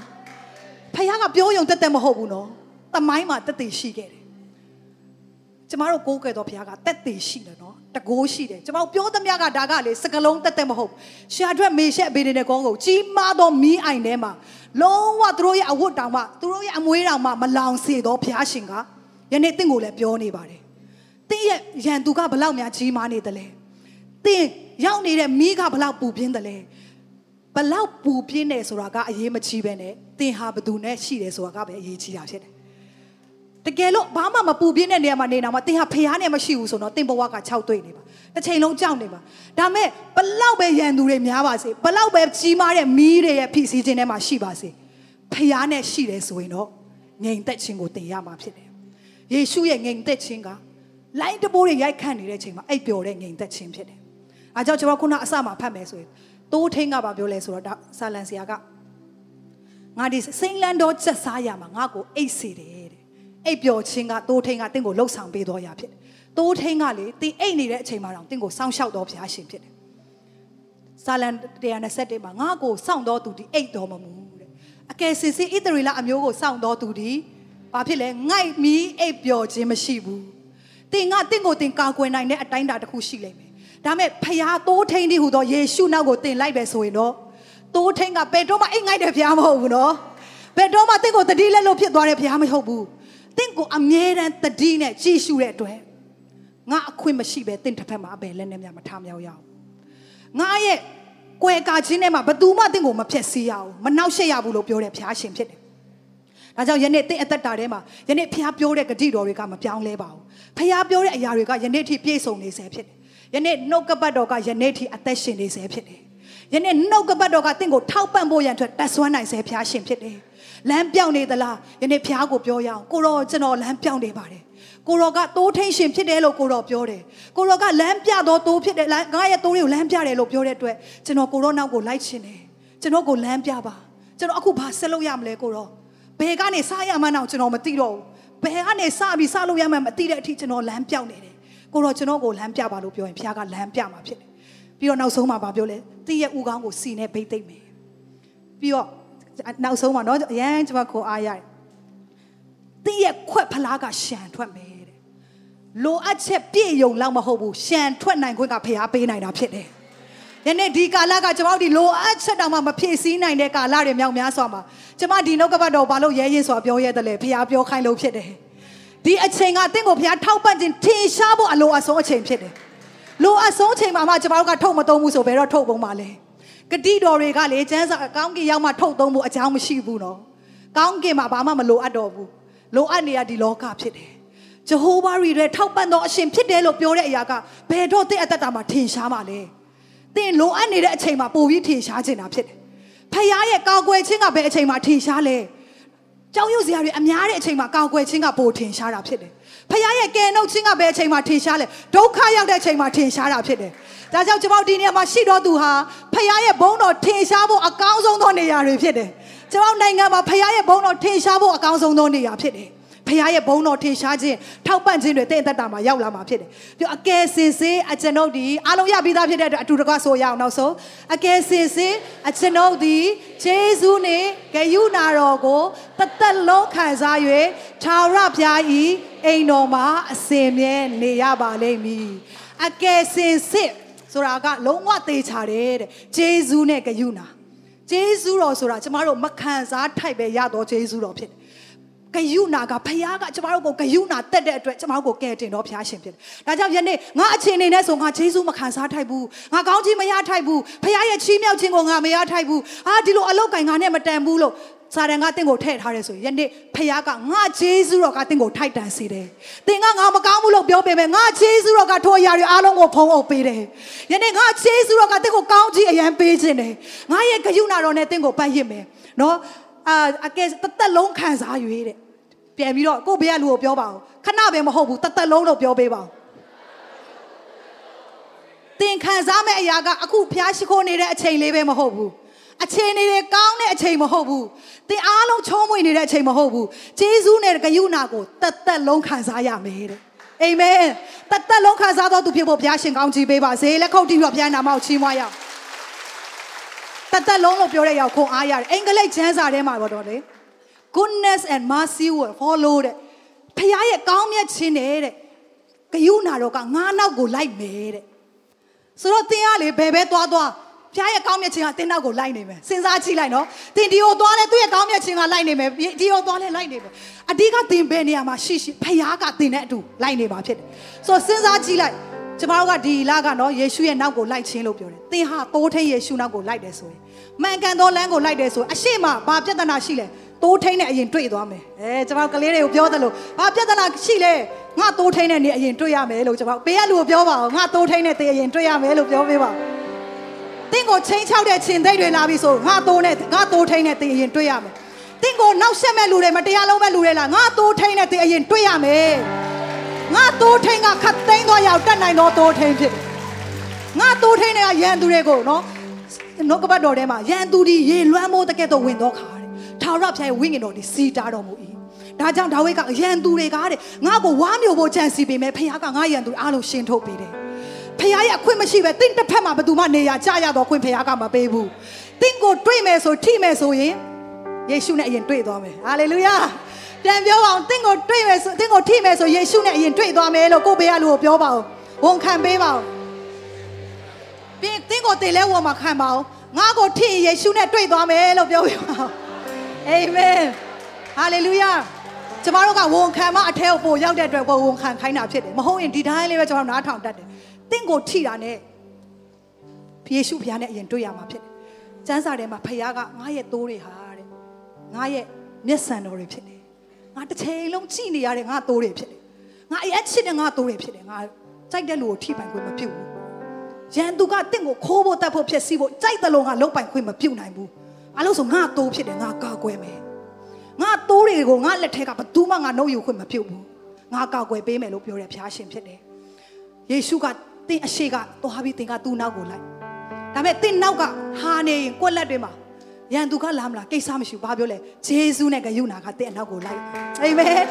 ဖခင်ကပြောယုံတက်တက်မဟုတ်ဘူးနော်တမိုင်းမှာတက်တက်ရှိခဲ့တယ် ကျမတို့ကိုးကွယ်တော်ဘုရားကတက်တည်ရှိတယ်နော်တကိုးရှိတယ်ကျမတို့ပြောသမျှကဒါကလေစကလုံးတက်တက်မဟုတ်ရှာအတွက်မေရှက်ဘေးနေတဲ့ကောင်းကိုကြီးမားသောမီးအိုင်ထဲမှာလုံးဝသူတို့ရဲ့အဝတ်တောင်မှသူတို့ရဲ့အမွေးတောင်မှမလောင်စေသောဘုရားရှင်ကယနေ့တင့်ကိုလည်းပြောနေပါတယ်တင်းရဲ့ရန်သူကဘလောက်များကြီးမားနေတယ်လဲတင်းရောက်နေတဲ့မီးကဘလောက်ပူပြင်းတယ်လဲဘလောက်ပူပြင်းနေဆိုတာကအရေးမကြီးပဲနဲ့တင်းဟာဘသူနဲ့ရှိတယ်ဆိုတာကပဲအရေးကြီးတာဖြစ်တယ် တကယ်လို့ဘာမှမပူပြင်းတဲ့နေရာမှာနေတာမှာတင်ဟာဖျားနဲ့မရှိဘူးဆိုတော့တင်ဘဝက6တွေ့နေပါတစ်ချိန်လုံးကြောက်နေပါဒါမဲ့ဘလောက်ပဲရန်သူတွေများပါစေဘလောက်ပဲကြီးမားတဲ့မီးတွေရဲ့ဖိစီးခြင်းထဲမှာရှိပါစေဖျားနဲ့ရှိတယ်ဆိုရင်တော့ငြိမ်သက်ခြင်းကိုတင်ရမှာဖြစ်တယ်ယေရှုရဲ့ငြိမ်သက်ခြင်းကလိုင်းတဘိုးတွေရိုက်ခတ်နေတဲ့ချိန်မှာအိပ်ပျော်တဲ့ငြိမ်သက်ခြင်းဖြစ်တယ်အားကြောင့်ကျွန်တော်ခုနအစမှာဖတ်မယ်ဆိုရင်တိုးထင်းကဘာပြောလဲဆိုတော့ဆာလန်ဆီယာကငါဒီစိမ့်လန်းတော့ချက်စားရမှာငါ့ကိုအိတ်စေတယ်တဲ့ အိပ်ပျော်ခြင်းကတိုးထိန်ကတင့်ကိုလှုပ်ဆောင်ပေးတော်ရာဖြစ်တယ်။တိုးထိန်ကလေတင်အိပ်နေတဲ့အချိန်မှာတော့တင့်ကိုစောင့်ရှောက်တော်ဘုရားရှင်ဖြစ်တယ်။စာလံ127မှာငါ့ကိုစောင့်တော်သူဒီအိပ်တော်မမူတဲ့အကယ်စင်စစ်ဣသရေလအမျိုးကိုစောင့်တော်သူဒီဘာဖြစ်လဲငိုက်မီအိပ်ပျော်ခြင်းမရှိဘူး။တင်ကတင့်ကိုတင်ကာကွယ်နိုင်တဲ့အတိုင်းတာတစ်ခုရှိလိမ့်မယ်။ဒါမဲ့ဖျားတိုးထိန်ဒီဟူသောယေရှုနောက်ကိုတင်လိုက်ပဲဆိုရင်တော့တိုးထိန်ကဘယ်တော့မှအိတ်ငိုက်တဲ့ဘုရားမဟုတ်ဘူးနော်။ဘယ်တော့မှတင့်ကိုတတိလက်လို့ဖြစ်သွားတဲ့ဘုရားမဟုတ်ဘူး။ တင့်ကိုအမြဲတမ်းတတိနဲ့ကြည်ရှုတဲ့အတွက်ငါအခွင့်မရှိပဲတင့်တစ်ဖက်မှာအဘယ်လက်နဲ့မှမထားမြောက်ရအောင်ငါရဲ့ကွယ်ကာခြင်းထဲမှာဘသူမှတင့်ကိုမဖြက်စီးရအောင်မနှောက်ရှက်ရဘူးလို့ပြောတဲ့ဖျားရှင်ဖြစ်တယ်။ဒါကြောင့်ယနေ့တင့်အသက်တာထဲမှာယနေ့ဖျားပြောတဲ့ဂတိတော်တွေကမပြောင်းလဲပါဘူး။ဖျားပြောတဲ့အရာတွေကယနေ့ထိပြည့်စုံနေစေဖြစ်တယ်။ယနေ့နှုတ်ကပတ်တော်ကယနေ့ထိအသက်ရှင်နေစေဖြစ်တယ်။ ယနေ့နှုတ်ကပတ်တော်ကတင့်ကိုထောက်ပံ့ဖို့ရန်အတွက်တတ်ဆွမ်းနိုင်စေဖျားရှင်ဖြစ်တယ်။လမ်းပြောင်းနေသလားယနေ့ဖျားကိုပြောရအောင်ကိုရောကျွန်တော်လမ်းပြောင်းနေပါတယ်။ကိုရောကတိုးထိန်ရှင်ဖြစ်တယ်လို့ကိုရောပြောတယ်။ကိုရောကလမ်းပြတော့တိုးဖြစ်တယ်ငါရဲ့တိုးတွေကိုလမ်းပြတယ်လို့ပြောတဲ့အတွက်ကျွန်တော်ကိုရောနောက်ကိုလိုက်ချင်တယ်။ကျွန်တော်ကိုလမ်းပြပါ။ကျွန်တော်အခုဘာဆက်လုပ်ရမလဲကိုရော။ဘယ်ကနေစရမှန်းတော့ကျွန်တော်မသိတော့ဘူး။ဘယ်ကနေစပြီးစလို့ရမှန်းမသိတဲ့အထိကျွန်တော်လမ်းပြောင်းနေတယ်။ကိုရောကျွန်တော်ကိုလမ်းပြပါလို့ပြောရင်ဖျားကလမ်းပြမှာဖြစ်တယ်။ ပြီးတော့နောက်ဆုံးမှာဗာပြောလဲ။တီးရဲ့ဥကောင်းကိုစီနဲ့ဗိတ်သိမ့်မယ်။ပြီးတော့နောက်ဆုံးမှာเนาะအရန်ကျွန်မခေါ်အားရတယ်။တီးရဲ့ခွက်ဖလားကရှံထွက်မယ်တဲ့။လိုအပ်ချက်ပြည့်ယုံလောက်မဟုတ်ဘူး။ရှံထွက်နိုင်ခွင့်ကဖျားပေးနိုင်တာဖြစ်တယ်။ယနေ့ဒီကာလကကျွန်တော်တို့ဒီလိုအပ်ချက်တောင်မှမဖြည့်ဆည်းနိုင်တဲ့ကာလတွေမြောက်များစွာမှာကျွန်မဒီနှုတ်ကပတ်တော်ဘာလို့ရဲရင်စွာပြောရတယ်လဲဖျားပြောခိုင်းလို့ဖြစ်တယ်။ဒီအချိန်ကတင့်ကိုဖျားထောက်ပံ့ခြင်းထင်ရှားဖို့အလိုအဆုံးအချိန်ဖြစ်တယ်။ လိုအပ်ဆုံးအချိန်မှာမှကျွန်တော်တို့ကထုတ်မသုံးဘူးဆိုဘယ်တော့ထုတ်ပုံပါလဲ။ဂတိတော်တွေကလေကျန်းစာကောင်းကင်ရောက်မှထုတ်သုံးဖို့အကြောင်းမရှိဘူးနော်။ကောင်းကင်မှာဘာမှမလိုအပ်တော့ဘူး။လိုအပ်နေရဒီလောကဖြစ်တယ်။ဂျဟိုးဘာရီရဲ့ထောက်ပံ့တော်အရှင်ဖြစ်တယ်လို့ပြောတဲ့အရာကဘယ်တော့တင့်အသက်တာမှာထင်ရှားမှာလဲ။တင်လိုအပ်နေတဲ့အချိန်မှာပိုပြီးထင်ရှားနေတာဖြစ်တယ်။ဖခင်ရဲ့ကောက်ွယ်ခြင်းကဘယ်အချိန်မှာထင်ရှားလဲ။ကြောက်ရွံ့စရာတွေအများတဲ့အချိန်မှာကောက်ွယ်ခြင်းကပိုထင်ရှားတာဖြစ်တယ်။ ဖခင်ရဲ့ကယ်နှုတ်ခြင်းကဘယ်အချိန်မှာထင်ရှားလဲ။ဒုက္ခရောက်တဲ့အချိန်မှာထင်ရှားတာဖြစ်တယ်။ဒါကြောင့်ကျွန်တော်ဒီနေရာမှာရှိတော်သူဟာဖခင်ရဲ့ဘုန်းတော်ထင်ရှားဖို့အကောင်းဆုံးသောနေရာတွေဖြစ်တယ်။ကျွန်တော်နိုင်ငံမှာဖခင်ရဲ့ဘုန်းတော်ထင်ရှားဖို့အကောင်းဆုံးသောနေရာဖြစ်တယ်။ ဖခင်ရဲ့ဘုန်းတော်ထင်ရှားခြင်းထောက်ပံ့ခြင်းတွေတင့်အသက်တာမှာရောက်လာမှာဖြစ်တယ်။ပြီးအကယ်စင်စစ်အကျွန်ုပ်ဒီအားလုံးရပြီးသားဖြစ်တဲ့အတွက်အတူတကွဆိုရအောင်နောက်ဆုံးအကယ်စင်စစ်အကျွန်ုပ်ဒီဂျေဇုနှင့်ဂယုနာတော်ကိုတသက်လုံးခံစား၍ထာဝရဘုရား၏အိမ်တော်မှာအစဉ်မြဲနေရပါလိမ့်မည်။အကယ်စင်စစ်ဆိုတာကလုံးဝသေချာတယ်တဲ့ဂျေဇုနဲ့ဂယုနာဂျေဇုတော်ဆိုတာကျမတို့မခံစားထိုက်ပဲရတော့ဂျေဇုတော်ဖြစ်တယ် ဂယုနာကဖခင်ကကျမတို့ကိုဂယုနာတက်တဲ့အတွက်ကျမတို့ကိုကယ်တင်တော့ဖခင်ရှင်ဖြစ်တယ်။ဒါကြောင့်ယနေ့ငါအခြေအနေနဲ့ဆိုငါယေရှုမခံစားထိုက်ဘူး။ငါကောင်းချီးမရထိုက်ဘူး။ဖခင်ရဲ့ချီးမြှောက်ခြင်းကိုငါမရထိုက်ဘူး။အာဒီလိုအလောက်ကင်ငါနဲ့မတန်ဘူးလို့စာရန်ကတင့်ကိုထည့်ထားတယ်ဆိုရင်ယနေ့ဖခင်ကငါဂျေဇုတော်ကတင့်ကိုထိုက်တန်စေတယ်။သင်ကငါမကောင်းဘူးလို့ပြောပေမဲ့ငါဂျေဇုတော်ကထိုအရာတွေအားလုံးကိုဖုံးအုပ်ပေးတယ်။ယနေ့ငါဂျေဇုတော်ကတင့်ကိုကောင်းချီးအရန်ပေးခြင်းတယ်။ငါရဲ့ဂယုနာတော်နဲ့တင့်ကိုပတ်ရစ်မယ်။နော်အာအကဲတသက်လုံးခံစား၍တဲ့ ပြန်ပြီးတော့ကိုဘေးကလူကိုပြောပါအောင်ခဏပဲမဟုတ်ဘူးတသက်လုံးလို့ပြောပေးပါအောင်သင်ခံစားမဲ့အရာကအခုဖျားရှိခိုးနေတဲ့အချိန်လေးပဲမဟုတ်ဘူးအချိန်နေတယ်ကောင်းတဲ့အချိန်မဟုတ်ဘူးသင်အားလုံးချုံးမွေနေတဲ့အချိန်မဟုတ်ဘူးဂျေဇုနဲ့ဂယုနာကိုတသက်လုံးခံစားရမယ်တဲ့အာမင်တသက်လုံးခံစားတော်သူဖြစ်ဖို့ဘုရားရှင်ကောင်းချီးပေးပါစေလက်ခုပ်တီးပြီးတော့ဘုရားနာမကိုချီးမွမ်းရအောင်တသက်လုံးလို့ပြောတဲ့ရောက်ခွန်အားရတယ်အင်္ဂလိပ်ကျမ်းစာထဲမှာတော့လေ goodness and mercy will follow တဲ့ဖခင်ရဲ့ကောင်းမြတ်ခြင်းနဲ့တဲ့ဂယုဏတော်ကငါးနောက်ကိုလိုက်မယ်တဲ့ဆိုတော့သင်ကလေဘယ်ပဲသွားသွားဖခင်ရဲ့ကောင်းမြတ်ခြင်းကသင်နောက်ကိုလိုက်နေမယ်စဉ်းစားကြည့်လိုက်နော်သင်ဒီကိုသွားလဲသူ့ရဲ့ကောင်းမြတ်ခြင်းကလိုက်နေမယ်ဒီကိုသွားလဲလိုက်နေမယ်အဓိကသင်ဘယ်နေရာမှာရှိရှိဖခင်ကသင်နဲ့အတူလိုက်နေပါဖြစ်တယ်ဆိုတော့စဉ်းစားကြည့်လိုက်ကျမတို့ကဒီလကနော်ယေရှုရဲ့နောက်ကိုလိုက်ခြင်းလို့ပြောတယ်သင်ဟာတိုးထိန်ယေရှုနောက်ကိုလိုက်တယ်ဆိုရင်မှန်ကန်သောလမ်းကိုလိုက်တယ်ဆိုအရှိမဘာပြဿနာရှိလဲ တိုးထိန်နဲ့အရင်တွေ့သွားမယ်အဲကျွန်တော်ကလေးတွေကိုပြောသလိုဘာပြဿနာရှိလဲငါတိုးထိန်နဲ့နေအရင်တွေ့ရမယ်လို့ကျွန်တော်ပေးရလူကိုပြောပါအောင်ငါတိုးထိန်နဲ့တေးအရင်တွေ့ရမယ်လို့ပြောပေးပါတင့်ကိုချင်းချောက်တဲ့ခြင်သိပ်တွေလာပြီဆိုငါတိုးနဲ့ငါတိုးထိန်နဲ့တေးအရင်တွေ့ရမယ်တင့်ကိုနောက်ဆက်မဲ့လူတွေမတရားလုံးမဲ့လူတွေလာငါတိုးထိန်နဲ့တေးအရင်တွေ့ရမယ်ငါတိုးထိန်ကခတ်သိမ်းသွားရောက်တတ်နိုင်တော့တိုးထိန်ဖြစ်ငါတိုးထိန်တွေကရန်သူတွေကိုနော်နှုတ်ကပတ်တော်ထဲမှာရန်သူဒီရေလွှမ်းမိုးတဲ့ကဲ့သို့ဝင်တော့ခါ ထာဝရဘုရားရဲ့ဝိညာဉ်တော်ဒီစီတာတော်မူ၏ဒါကြောင့်ဒါဝိဒ်ကရန်သူတွေကတဲ့ငါ့ကိုဝါမျိုးဖို့ကြံစီပေမဲ့ဖခင်ကငါရန်သူအားလုံးရှင်းထုတ်ပေးတယ်ဖခင်ရဲ့အခွင့်မရှိပဲတင့်တစ်ဖက်မှာဘယ်သူမှနေရာကြရတော့ခွင့်ဖခင်ကမပေးဘူးတင့်ကိုတွေ့မယ်ဆိုထိမယ်ဆိုရင်ယေရှုနဲ့အရင်တွေ့သွားမယ်ဟာလေလုယာပြန်ပြောပါအောင်တင့်ကိုတွေ့မယ်ဆိုတင့်ကိုထိမယ်ဆိုယေရှုနဲ့အရင်တွေ့သွားမယ်လို့ကိုဘေးကလူကိုပြောပါအောင်ဝန်ခံပေးပါအောင်ပြီးတင့်ကိုတည်လဲဝန်မှာခံပါအောင်ငါ့ကိုထိယေရှုနဲ့တွေ့သွားမယ်လို့ပြောပြပါအောင် အာမင်ဟာလေလုယာကျမတို့ကဝန်ခံမအထဲကိုပို့ရောက်တဲ့အတွက်ဝန်ခံခိုင်းတာဖြစ်တယ်မဟုတ်ရင်ဒီတိုင်းလေးပဲကျမတို့နားထောင်တတ်တယ်တင့်ကိုထိတာနဲ့ယေရှုဖခင်နဲ့အရင်တွေ့ရမှာဖြစ်တယ်ကျမ်းစာထဲမှာဖခင်ကငါရဲ့သိုးတွေဟာတဲ့ငါရဲ့မျက်စံတော်တွေဖြစ်တယ်ငါတစ်ချိန်လုံးကြည့်နေရတဲ့ငါသိုးတွေဖြစ်တယ်ငါအရက်ချစ်တဲ့ငါသိုးတွေဖြစ်တယ်ငါကြိုက်တဲ့လူကိုထိပိုင်ခွင့်မပြုဘူးရန်သူကတင့်ကိုခိုးဖို့တတ်ဖို့ဖြစ်စီဖို့ကြိုက်တဲ့လုံးကလုံးပိုင်ခွင့်မပြုနိုင်ဘူး အလို့ဆိုငါသိုးဖြစ်တယ်ငါကာကွယ်မယ်ငါတိုးတွေကိုငါလက်ထက်ကဘယ်သူမှငါနှုတ်ယူခွင့်မပြုတ်ဘူးငါကောက်ွယ်ပေးမယ်လို့ပြောတဲ့ဖျားရှင်ဖြစ်တယ်ယေရှုကတင်းအရှိကသွားပြီးတင်းကသူ့နောက်ကိုလိုက်ဒါပေမဲ့တင်းနောက်ကဟာနေရင်ကွက်လက်တွေမှာရန်သူကလာမလားကိစ္စမရှိဘူးဘာပြောလဲဂျေဇုနဲ့ဂယုဏကတင်းအနောက်ကိုလိုက်အာမင်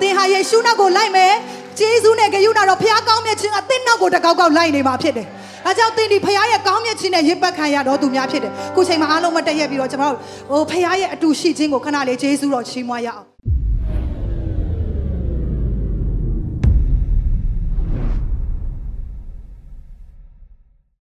တင်းဟာယေရှုနောက်ကိုလိုက်မယ်ဂျေဇုနဲ့ဂယုဏတော့ဖျားကောင်းမြတ်ခြင်းကတင်းနောက်ကိုတကောက်ကောက်လိုက်နေမှာဖြစ်တယ် ဒါကြောင့်တင်းဒီဖခင်ရဲ့ကောင်းမြတ်ခြင်းနဲ့ရစ်ပတ်ခံရတော့သူများဖြစ်တယ်ခုချိန်မှာအားလုံးမတည့်ရက်ပြီးတော့ကျွန်တော်တို့ဟိုဖခင်ရဲ့အတူရှိခြင်းကိုခဏလေးဂျေဇုတော်ချီးမွားရအောင်